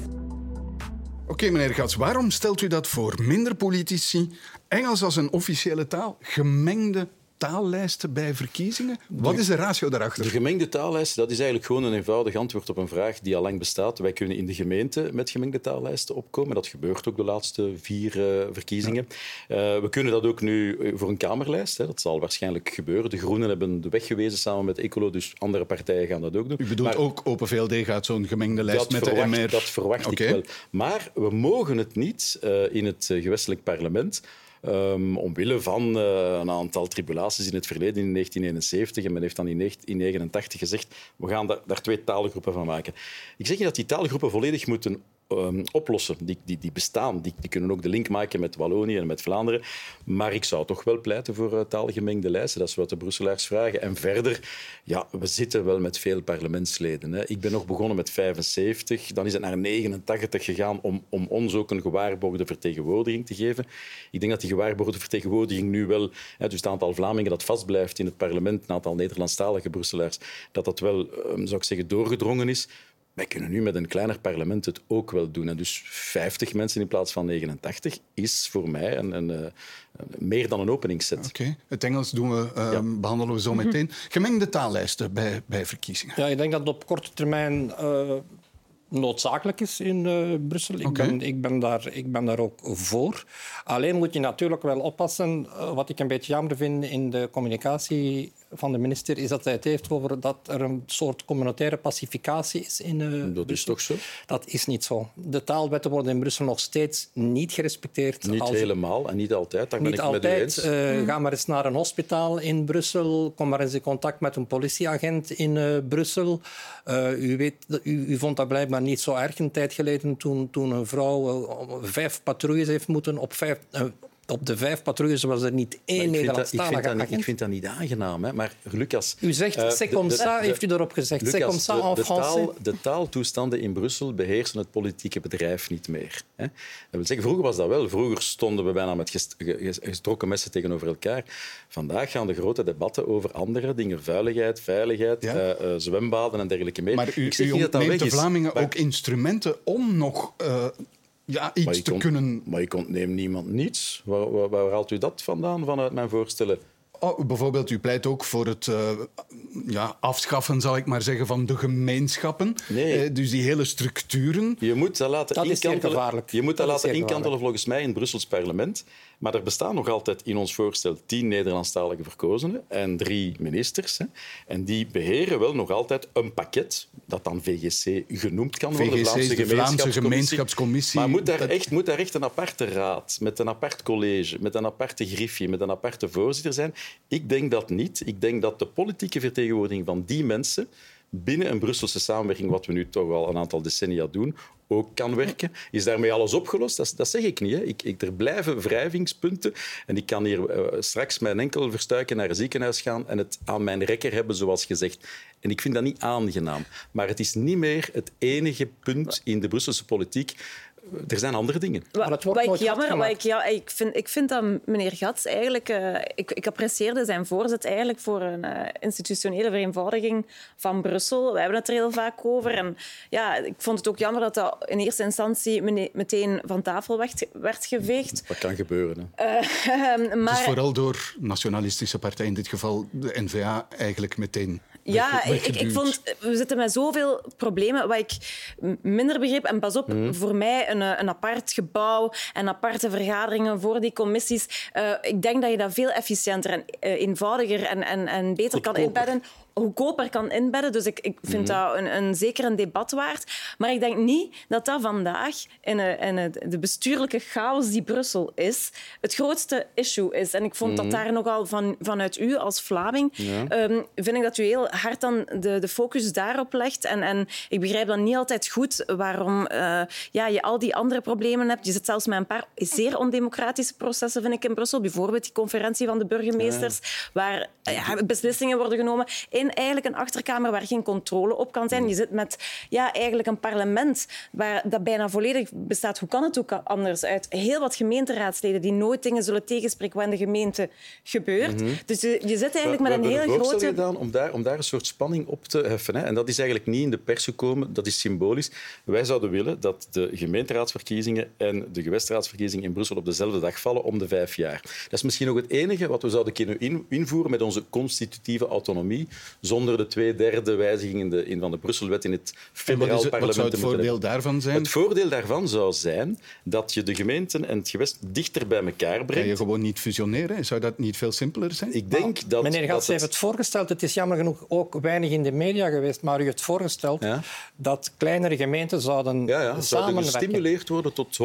[SPEAKER 1] Oké, meneer Gats, waarom stelt u dat voor? Minder politici, Engels als een officiële taal, gemengde taallijsten bij verkiezingen? Wat is de ratio daarachter?
[SPEAKER 2] De gemengde taallijst dat is eigenlijk gewoon een eenvoudig antwoord op een vraag die al lang bestaat. Wij kunnen in de gemeente met gemengde taallijsten opkomen. Dat gebeurt ook de laatste vier eh, verkiezingen. Eh, we kunnen dat ook nu eh, voor een Kamerlijst. Hè. Dat zal waarschijnlijk gebeuren. De Groenen hebben de weg gewezen samen met Ecolo, dus andere partijen gaan dat ook doen.
[SPEAKER 1] U bedoelt
[SPEAKER 2] Maar-
[SPEAKER 1] ook Open VLD gaat zo'n gemengde lijst met
[SPEAKER 2] verwacht,
[SPEAKER 1] de MR?
[SPEAKER 2] Dat verwacht ik wel. Maar we mogen het niet in het gewestelijk parlement. Ehm, omwille van eh, een aantal tribulaties in het verleden, in 1971. En men heeft dan in 1989 gezegd, we gaan daar, daar twee taalgroepen van maken. Ik zeg niet dat die taalgroepen volledig moeten ehm, oplossen. Die, die, die bestaan. Die, die kunnen ook de link maken met Wallonië en met Vlaanderen. Maar ik zou toch wel pleiten voor uh, taalgemengde lijsten. Dat is wat de Brusselaars vragen. En verder, ja, we zitten wel met veel parlementsleden. Hè. Ik ben nog begonnen met 75. Dan is het naar 89 gegaan om, om ons ook een gewaarborgde vertegenwoordiging te geven. Ik denk dat die gewaarborgde vertegenwoordiging nu wel, hè, dus het aantal Vlamingen dat vastblijft in het parlement, het aantal Nederlandstalige Brusselaars, dat dat wel, um, zou ik zeggen, doorgedrongen is. Wij kunnen nu met een kleiner parlement het ook wel doen. En dus 50 mensen in plaats van 89 is voor mij een, een, een, meer dan een openingsset.
[SPEAKER 1] Oké, het Engels doen we, uh, ja. behandelen we zo meteen. Gemengde taallijsten bij, bij verkiezingen.
[SPEAKER 3] Ja, ik denk dat het op korte termijn uh, noodzakelijk is in uh, Brussel. Ik, okay. ben, ik, ben daar, ik ben daar ook voor. Alleen moet je natuurlijk wel oppassen. Uh, wat ik een beetje jammer vind in de communicatie van de minister is dat hij het heeft over dat er een soort communautaire pacificatie is in uh,
[SPEAKER 2] Dat is toch zo?
[SPEAKER 3] Dat is niet zo. De taalwetten worden in Brussel nog steeds niet gerespecteerd.
[SPEAKER 2] Niet als... helemaal en niet altijd. Daar
[SPEAKER 3] niet
[SPEAKER 2] ben ik
[SPEAKER 3] altijd.
[SPEAKER 2] met u eens.
[SPEAKER 3] Uh, ga maar eens naar een hospitaal in Brussel. Kom maar eens in contact met een politieagent in uh, Brussel. u, weet, u, u, vond dat blijkbaar niet zo erg een tijd geleden toen, toen een vrouw vijf patrouilles heeft moeten op vijf op de vijf patrouilles was er niet één
[SPEAKER 2] dat, ik,
[SPEAKER 3] Nederlandstalige
[SPEAKER 2] vind dat niet,
[SPEAKER 3] agent.
[SPEAKER 2] ik vind dat niet aangenaam. Hè. Maar Lucas...
[SPEAKER 3] U zegt,
[SPEAKER 2] eh,
[SPEAKER 3] c'est
[SPEAKER 2] de-
[SPEAKER 3] comme ça,
[SPEAKER 2] de-
[SPEAKER 3] heeft u erop gezegd. C'est comme ça
[SPEAKER 2] de-
[SPEAKER 3] en
[SPEAKER 2] de,
[SPEAKER 3] français.
[SPEAKER 2] taal, de taaltoestanden in Brussel beheersen het politieke bedrijf niet meer. Hè. Dat wil zeggen, vroeger was dat wel. Vroeger stonden we bijna met gest- ge- gestoken messen tegenover elkaar. Vandaag gaan de grote debatten over andere dingen. Veiligheid, veiligheid, eh, eh, zwembaden en dergelijke meer.
[SPEAKER 1] Maar u,
[SPEAKER 2] Ik zeg
[SPEAKER 1] u
[SPEAKER 2] niet dat dat
[SPEAKER 1] ontneemt
[SPEAKER 2] weg
[SPEAKER 1] de. Vlamingen
[SPEAKER 2] Maar-
[SPEAKER 1] ook instrumenten om nog eh, ja, iets te kunnen...
[SPEAKER 2] Maar ik ontneem niemand niets. Waar, waar, waar haalt u dat vandaan, vanuit mijn voorstellen?
[SPEAKER 1] Oh, bijvoorbeeld, u pleit ook voor het eh, ja, afschaffen, zal ik maar zeggen, van de gemeenschappen.
[SPEAKER 2] Nee.
[SPEAKER 1] Eh, dus die hele structuren.
[SPEAKER 2] Je moet dat laten
[SPEAKER 3] Dat
[SPEAKER 2] inkantelen.
[SPEAKER 3] gevaarlijk.
[SPEAKER 2] Je moet dat, laten inkantelen volgens mij in het Brussels parlement. Maar er bestaan nog altijd in ons voorstel tien Nederlandstalige verkozenen en drie ministers. Hè. En die beheren wel nog altijd een pakket, dat dan VGC genoemd kan worden.
[SPEAKER 1] VGC de Vlaamse Gemeenschapscommissie.
[SPEAKER 2] Maar moet daar,
[SPEAKER 1] Dat-
[SPEAKER 2] echt, moet daar echt een aparte raad, met een apart college, met een aparte griffie, met een aparte voorzitter zijn? Ik denk dat niet. Ik denk dat de politieke vertegenwoordiging van die mensen binnen een Brusselse samenwerking, wat we nu toch al een aantal decennia doen, ook kan werken. Is daarmee alles opgelost? Dat, dat zeg ik niet. Hè. Ik, ik, er blijven wrijvingspunten. En ik kan hier eh, straks mijn enkel verstuiken naar een ziekenhuis gaan en het aan mijn rekker hebben, zoals gezegd. En ik vind dat niet aangenaam. Maar het is niet meer het enige punt in de Brusselse politiek. Er zijn andere dingen.
[SPEAKER 3] Maar het wordt
[SPEAKER 4] wat ik
[SPEAKER 3] nooit
[SPEAKER 4] jammer, wat ik, ja, ik, vind, ik vind dat meneer Gats eigenlijk... eh, ik, ik apprecieerde zijn voorzet eigenlijk voor een eh, institutionele vereenvoudiging van Brussel. We hebben het er heel vaak over. En ja, ik vond het ook jammer dat dat in eerste instantie meteen van tafel werd, werd geveegd.
[SPEAKER 2] Dat kan gebeuren. Hè.
[SPEAKER 4] Eh, *laughs* maar,
[SPEAKER 1] Dus vooral door nationalistische partijen, in dit geval de N-VA, eigenlijk meteen
[SPEAKER 4] Ja, ik, ik vond, we zitten met zoveel problemen wat ik minder begreep. En pas op,
[SPEAKER 1] Mhm.
[SPEAKER 4] voor mij een, eh, een apart gebouw en aparte vergaderingen voor die commissies. Eh, ik denk dat je dat veel efficiënter en eh, eenvoudiger en, en, en beter kan inbedden. Goedkoper kan inbedden. Dus ik, ik vind
[SPEAKER 2] Mhm.
[SPEAKER 4] dat een, een, zeker een debat waard. Maar ik denk niet dat dat vandaag in, eh, in het- de bestuurlijke chaos die Brussel is, het grootste issue is. En ik vond
[SPEAKER 2] Mhm.
[SPEAKER 4] dat daar nogal van, vanuit u als Vlaming
[SPEAKER 2] Ja.
[SPEAKER 4] Ehm, vind ik dat u heel hard dan de, de focus daarop legt. En, en ik begrijp dan niet altijd goed waarom eh, ja, je al die andere problemen hebt. Je zit zelfs met een paar zeer ondemocratische processen, vind ik, in Brussel. Bijvoorbeeld die conferentie van de burgemeesters, waar eh, ja, beslissingen worden genomen in eigenlijk een achterkamer waar geen controle op kan zijn. Je zit met ja, eigenlijk een parlement waar dat bijna volledig bestaat. Hoe kan het ook anders? Uit heel wat gemeenteraadsleden die nooit dingen zullen tegenspreken wat in de gemeente gebeurt.
[SPEAKER 2] Mhm.
[SPEAKER 4] Dus je, je zit eigenlijk
[SPEAKER 2] We-
[SPEAKER 4] met
[SPEAKER 2] we
[SPEAKER 4] een
[SPEAKER 2] hebben
[SPEAKER 4] heel
[SPEAKER 2] voorstel
[SPEAKER 4] grote...
[SPEAKER 2] gedaan om daar, om daar een soort spanning op te heffen. Hè. En dat is eigenlijk niet in de pers gekomen, dat is symbolisch. Wij zouden willen dat de gemeenteraadsverkiezingen en de gewestraadsverkiezingen in Brussel op dezelfde dag vallen om de vijf jaar. Dat is misschien nog het enige wat we zouden kunnen in- invoeren met onze constitutieve autonomie, zonder de twee derde wijziging in, de, in van de Brusselwet in het
[SPEAKER 1] wat,
[SPEAKER 2] federaal
[SPEAKER 1] is het, wat
[SPEAKER 2] parlement.
[SPEAKER 1] zou het voordeel
[SPEAKER 2] hebben.
[SPEAKER 1] daarvan zijn?
[SPEAKER 2] Het voordeel daarvan zou zijn dat je de gemeenten en het gewest dichter bij elkaar
[SPEAKER 1] Kan
[SPEAKER 2] brengt.
[SPEAKER 1] je gewoon niet fusioneren? Zou dat niet veel simpeler zijn?
[SPEAKER 2] Ik denk dat...
[SPEAKER 3] Meneer Gats heeft het voorgesteld. Het is jammer genoeg ook weinig in de media geweest, maar u heeft voorgesteld dat kleinere gemeenten zouden
[SPEAKER 2] Ja, ja, zouden
[SPEAKER 3] samenwerken.
[SPEAKER 2] gestimuleerd worden tot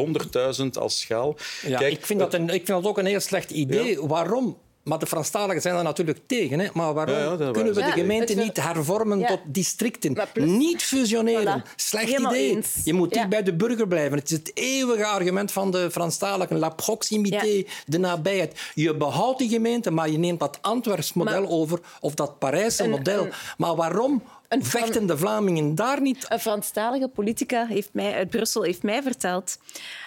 [SPEAKER 2] 100.000 als schaal.
[SPEAKER 3] Ja,
[SPEAKER 2] Kijk,
[SPEAKER 3] ik, vind dat een, ik vind dat ook een heel slecht idee. Waarom? Maar de Franstaligen zijn er natuurlijk tegen. Hè? Maar waarom
[SPEAKER 2] Ja, ja, dat
[SPEAKER 3] kunnen we de
[SPEAKER 2] Ja,
[SPEAKER 4] het-
[SPEAKER 3] niet hervormen
[SPEAKER 4] Ja.
[SPEAKER 3] tot districten?
[SPEAKER 4] plus-
[SPEAKER 3] Niet fusioneren.
[SPEAKER 4] Voilà.
[SPEAKER 3] Slecht
[SPEAKER 4] Helemaal
[SPEAKER 3] idee.
[SPEAKER 4] eens.
[SPEAKER 3] Je moet dicht bij de burger blijven. Het is het eeuwige argument van de Franstaligen. La proximité, de nabijheid. Je behoudt die gemeente, maar je neemt dat Antwerps model
[SPEAKER 4] Maar-
[SPEAKER 3] over of dat Parijse
[SPEAKER 4] Een-
[SPEAKER 3] model.
[SPEAKER 4] een-
[SPEAKER 3] maar waarom vechten de Vlamingen daar niet
[SPEAKER 4] Een Franstalige politica heeft mij, uit Brussel heeft mij verteld...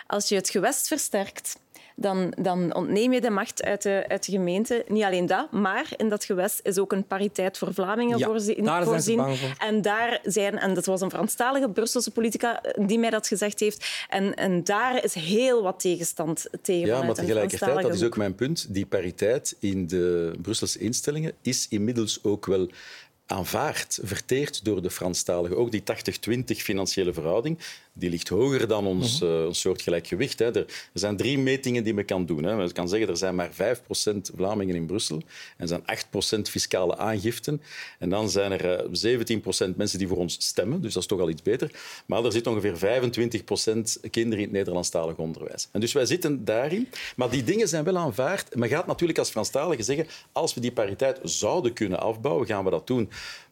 [SPEAKER 4] Als je het gewest versterkt, dan, dan ontneem je de macht uit de, uit de gemeente. Niet alleen dat, maar in dat gewest is ook een pariteit voor Vlamingen
[SPEAKER 3] Ja,
[SPEAKER 4] voorzien.
[SPEAKER 3] daar zijn ze bang voor.
[SPEAKER 4] En daar zijn, en dat was een Franstalige Brusselse politica die mij dat gezegd heeft. En, en daar is heel wat tegenstand tegen.
[SPEAKER 2] Ja, maar tegelijkertijd, dat is ook mijn punt, die pariteit in de Brusselse instellingen is inmiddels ook wel aanvaard, verteerd door de Franstaligen. Ook die 80-20 financiële verhouding, die ligt hoger dan ons,
[SPEAKER 3] Mhm.
[SPEAKER 2] eh, ons soortgelijk gewicht. Hè. Er, er zijn drie metingen die men kan doen. Hè. Men kan zeggen, er zijn maar 5% Vlamingen in Brussel en er zijn 8% fiscale aangiften. En dan zijn er eh, 17% mensen die voor ons stemmen, dus dat is toch al iets beter. Maar er zit ongeveer 25% kinderen in het Nederlandstalig onderwijs. En dus wij zitten daarin. Maar die dingen zijn wel aanvaard. Men gaat natuurlijk als Franstalige zeggen, als we die pariteit zouden kunnen afbouwen, gaan we dat doen.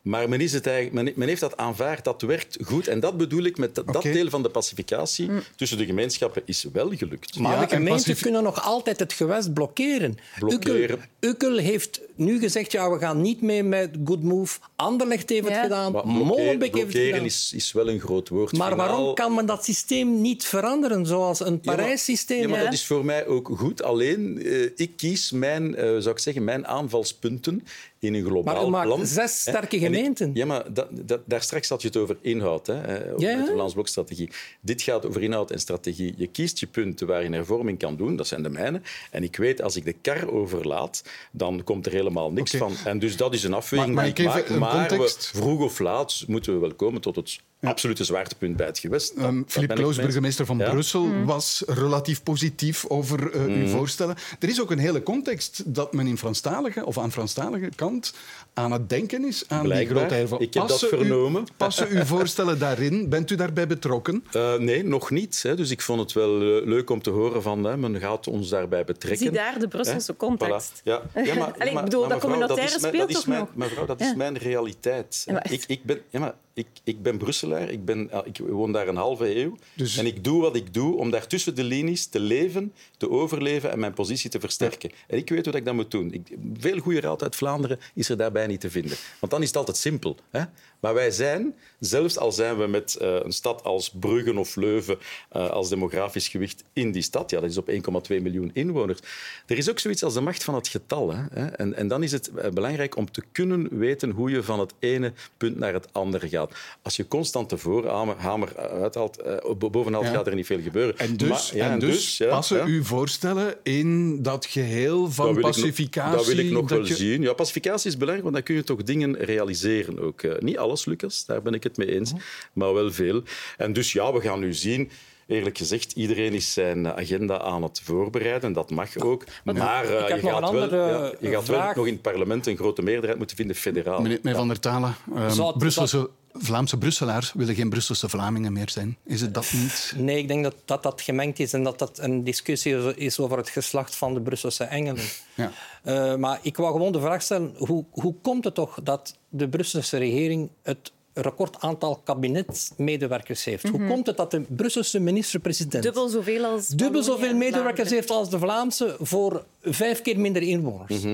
[SPEAKER 2] Maar men, is het eigenlijk, men, men heeft dat aanvaard, dat werkt goed. En dat bedoel ik met dat, deel van de pacificatie tussen de gemeenschappen is wel gelukt.
[SPEAKER 3] Maar
[SPEAKER 1] Ja,
[SPEAKER 3] de
[SPEAKER 1] en
[SPEAKER 3] gemeenten
[SPEAKER 1] pacifi-
[SPEAKER 3] kunnen nog altijd het gewest blokkeren.
[SPEAKER 2] Blokkeren.
[SPEAKER 3] Ukkel, Ukkel heeft nu gezegd, ja, we gaan niet mee met Good Move. Anderlecht heeft het
[SPEAKER 4] Ja.
[SPEAKER 3] gedaan. Molenbeek heeft het gedaan.
[SPEAKER 2] is, is wel een groot woord.
[SPEAKER 3] Maar
[SPEAKER 2] Finaal-
[SPEAKER 3] waarom kan men dat systeem niet veranderen, zoals een
[SPEAKER 2] Ja, maar-
[SPEAKER 3] Parijs-systeem?
[SPEAKER 2] Ja, maar dat is voor mij ook goed. Alleen, eh, ik kies mijn, eh, zou ik zeggen, mijn aanvalspunten in een globaal
[SPEAKER 3] Maar u maakt
[SPEAKER 2] plan.
[SPEAKER 3] zes
[SPEAKER 2] Hè?
[SPEAKER 3] sterke
[SPEAKER 2] ik-
[SPEAKER 3] gemeenten.
[SPEAKER 2] ja, maar dat, dat, daar straks had je het over inhoud, hè, eh,
[SPEAKER 3] Ja,
[SPEAKER 2] met de
[SPEAKER 3] ja.
[SPEAKER 2] Vlaams Blokstrategie. Dit gaat over inhoud en strategie. Je kiest je punten waar je hervorming kan doen, dat zijn de mijne. En ik weet, als ik de kar overlaat, dan komt er helemaal niks van. En dus dat is een afweging
[SPEAKER 1] Maar-
[SPEAKER 2] die
[SPEAKER 1] maar
[SPEAKER 2] ik
[SPEAKER 1] ik
[SPEAKER 2] maak. Maar we- vroeg of laat moeten we wel komen tot het absolute zwaartepunt bij het gewest.
[SPEAKER 1] Um,
[SPEAKER 2] ik
[SPEAKER 1] Kloos, burgemeester van
[SPEAKER 2] Ja?
[SPEAKER 1] Brussel, was relatief positief over eh, uw voorstellen. Er is ook een hele context dat men in Franstalige of aan Franstalige kant aan het denken is aan die grote hervorming.
[SPEAKER 2] Ik heb dat
[SPEAKER 1] u-
[SPEAKER 2] vernomen.
[SPEAKER 1] passen uw voorstellen daarin? Bent u daarbij betrokken? *laughs*
[SPEAKER 2] Eh, nee, nog niet. Hè. Dus ik vond het wel eh, leuk om te horen van hè, men gaat ons daarbij betrekken.
[SPEAKER 4] Zie daar de Brusselse
[SPEAKER 2] Hè?
[SPEAKER 4] context.
[SPEAKER 2] Voilà. Ja. *laughs* Ja, maar,
[SPEAKER 4] Allee, ik bedoel,
[SPEAKER 2] maar
[SPEAKER 4] dat communautaire speelt toch
[SPEAKER 2] mijn,
[SPEAKER 4] nog?
[SPEAKER 2] Mevrouw, dat is mijn realiteit. Ik, ik, ben, ja, maar ik, ik ben Brusselaar, ik, ben, ah, ik woon daar een halve eeuw.
[SPEAKER 1] Dus-
[SPEAKER 2] En ik doe wat ik doe om daar tussen de linies te leven, te overleven en mijn positie te versterken. En ik weet wat ik dat moet doen. Ik, veel goede raad uit Vlaanderen is er daarbij niet te vinden. Want dan is het altijd simpel. Hè? Maar wij zijn, zelfs al zijn we met eh, een stad als Bruggen of Leuven eh, als demografisch gewicht in die stad, ja, dat is op 1,2 miljoen inwoners. Er is ook zoiets als de macht van het getal. Hè? En, en dan is het eh, belangrijk om te kunnen weten hoe je van het ene punt naar het andere gaat. Als je constant tevoren hamer, hamer uithaalt, bovenhaalt,
[SPEAKER 1] Ja.
[SPEAKER 2] gaat er niet veel gebeuren.
[SPEAKER 1] En dus,
[SPEAKER 2] Maar- ja,
[SPEAKER 1] en dus,
[SPEAKER 2] ja,
[SPEAKER 1] passen uw voorstellen in dat geheel van
[SPEAKER 2] dat
[SPEAKER 1] pacificatie?
[SPEAKER 2] Dat wil ik nog
[SPEAKER 1] dat
[SPEAKER 2] wel
[SPEAKER 1] je-
[SPEAKER 2] zien. Ja, pacificatie is belangrijk, want dan kun je toch dingen realiseren ook. Niet alles, Lucas, daar ben ik het mee eens, maar wel veel. En dus ja, we gaan nu zien... Eerlijk gezegd, iedereen is zijn agenda aan het voorbereiden. Dat mag ook. Maar eh,
[SPEAKER 3] heb
[SPEAKER 2] je gaat, wel, ja, je gaat wel nog in het parlement een grote meerderheid moeten vinden, federaal.
[SPEAKER 1] Meneer, meneer Van der Talen, ehm, Brusselse, Vlaamse Brusselaars willen geen Brusselse Vlamingen meer zijn. Is het dat niet?
[SPEAKER 3] Nee, ik denk dat, dat dat gemengd is en dat dat een discussie is over het geslacht van de Brusselse engelen.
[SPEAKER 1] Ja.
[SPEAKER 3] Eh, maar ik wou gewoon de vraag stellen, hoe, hoe komt het toch dat de Brusselse regering het record aantal kabinetsmedewerkers heeft? Hoe komt het dat de Brusselse minister-president
[SPEAKER 4] Dubbel zoveel als
[SPEAKER 3] dubbel zoveel medewerkers heeft als de Vlaamse voor vijf keer minder inwoners?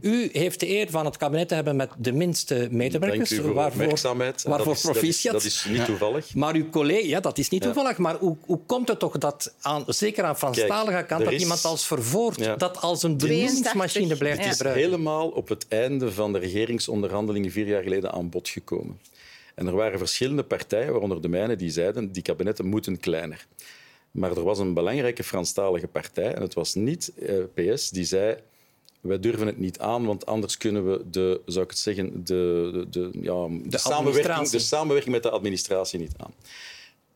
[SPEAKER 3] U heeft de eer van het kabinet te hebben met de minste medewerkers.
[SPEAKER 2] Dank u voor
[SPEAKER 3] waarvoor, waarvoor
[SPEAKER 2] dat, is, dat, is,
[SPEAKER 3] proficiat.
[SPEAKER 2] dat is niet toevallig.
[SPEAKER 3] Maar uw collega, ja, dat is niet toevallig. Maar hoe, hoe komt het toch dat, aan, zeker aan Franstalige kant, dat
[SPEAKER 2] is-
[SPEAKER 3] iemand als vervoerd
[SPEAKER 2] Ja.
[SPEAKER 3] dat als een
[SPEAKER 4] 82.
[SPEAKER 3] benoemingsmachine blijft
[SPEAKER 4] Ja.
[SPEAKER 2] Het is
[SPEAKER 3] gebruiken?
[SPEAKER 2] helemaal op het einde van de regeringsonderhandelingen vier jaar geleden aan bod gekomen. En er waren verschillende partijen, waaronder de mijne, die zeiden die kabinetten moeten kleiner. Maar er was een belangrijke Franstalige partij, en het was niet eh, PS, die zei wij durven het niet aan, want anders kunnen we de, zou ik het zeggen, de, de, de, ja, de, samenwerking,
[SPEAKER 3] administratie.
[SPEAKER 2] de samenwerking met de administratie niet aan.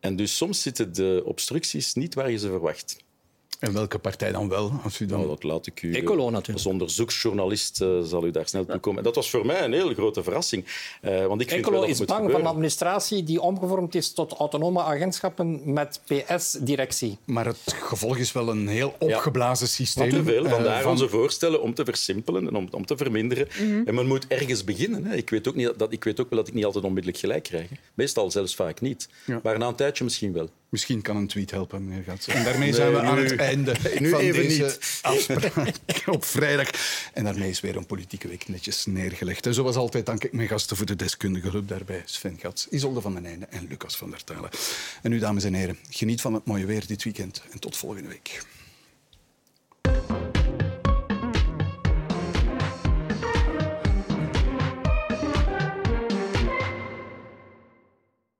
[SPEAKER 2] En dus soms zitten de obstructies niet waar je ze verwacht.
[SPEAKER 1] En welke partij dan wel? Als u dan...
[SPEAKER 2] Nou, dat laat ik u...
[SPEAKER 3] Ecolo
[SPEAKER 2] eh,
[SPEAKER 3] natuurlijk.
[SPEAKER 2] Als onderzoeksjournalist eh, zal u daar snel toe komen. En dat was voor mij een hele grote verrassing. eh, want ik vind wel
[SPEAKER 3] Ecolo
[SPEAKER 2] dat
[SPEAKER 3] is bang van een administratie die omgevormd is tot autonome agentschappen met PS-directie.
[SPEAKER 1] Maar het gevolg is wel een heel opgeblazen systeem.
[SPEAKER 2] Maar te veel. Vandaar
[SPEAKER 1] van-
[SPEAKER 2] onze voorstellen om te versimpelen en om, om te verminderen. En men moet ergens beginnen. Hè. Ik, weet ook niet dat, ik weet ook wel dat ik niet altijd onmiddellijk gelijk krijg. Meestal zelfs vaak niet.
[SPEAKER 1] Ja.
[SPEAKER 2] Maar na een tijdje misschien wel.
[SPEAKER 1] Misschien kan een tweet helpen, meneer Gats. En daarmee
[SPEAKER 2] Nee,
[SPEAKER 1] zijn we aan
[SPEAKER 2] nu-
[SPEAKER 1] het einde *laughs*
[SPEAKER 2] nu
[SPEAKER 1] van
[SPEAKER 2] even
[SPEAKER 1] deze
[SPEAKER 2] niet.
[SPEAKER 1] afspraak *laughs* op vrijdag. En daarmee is weer een politieke week netjes neergelegd. En zoals altijd dank ik mijn gasten voor de deskundige hulp daarbij. Sven Gats, Isolde van den Einde en Lucas van der Talen. En u, dames en heren, geniet van het mooie weer dit weekend en tot volgende week.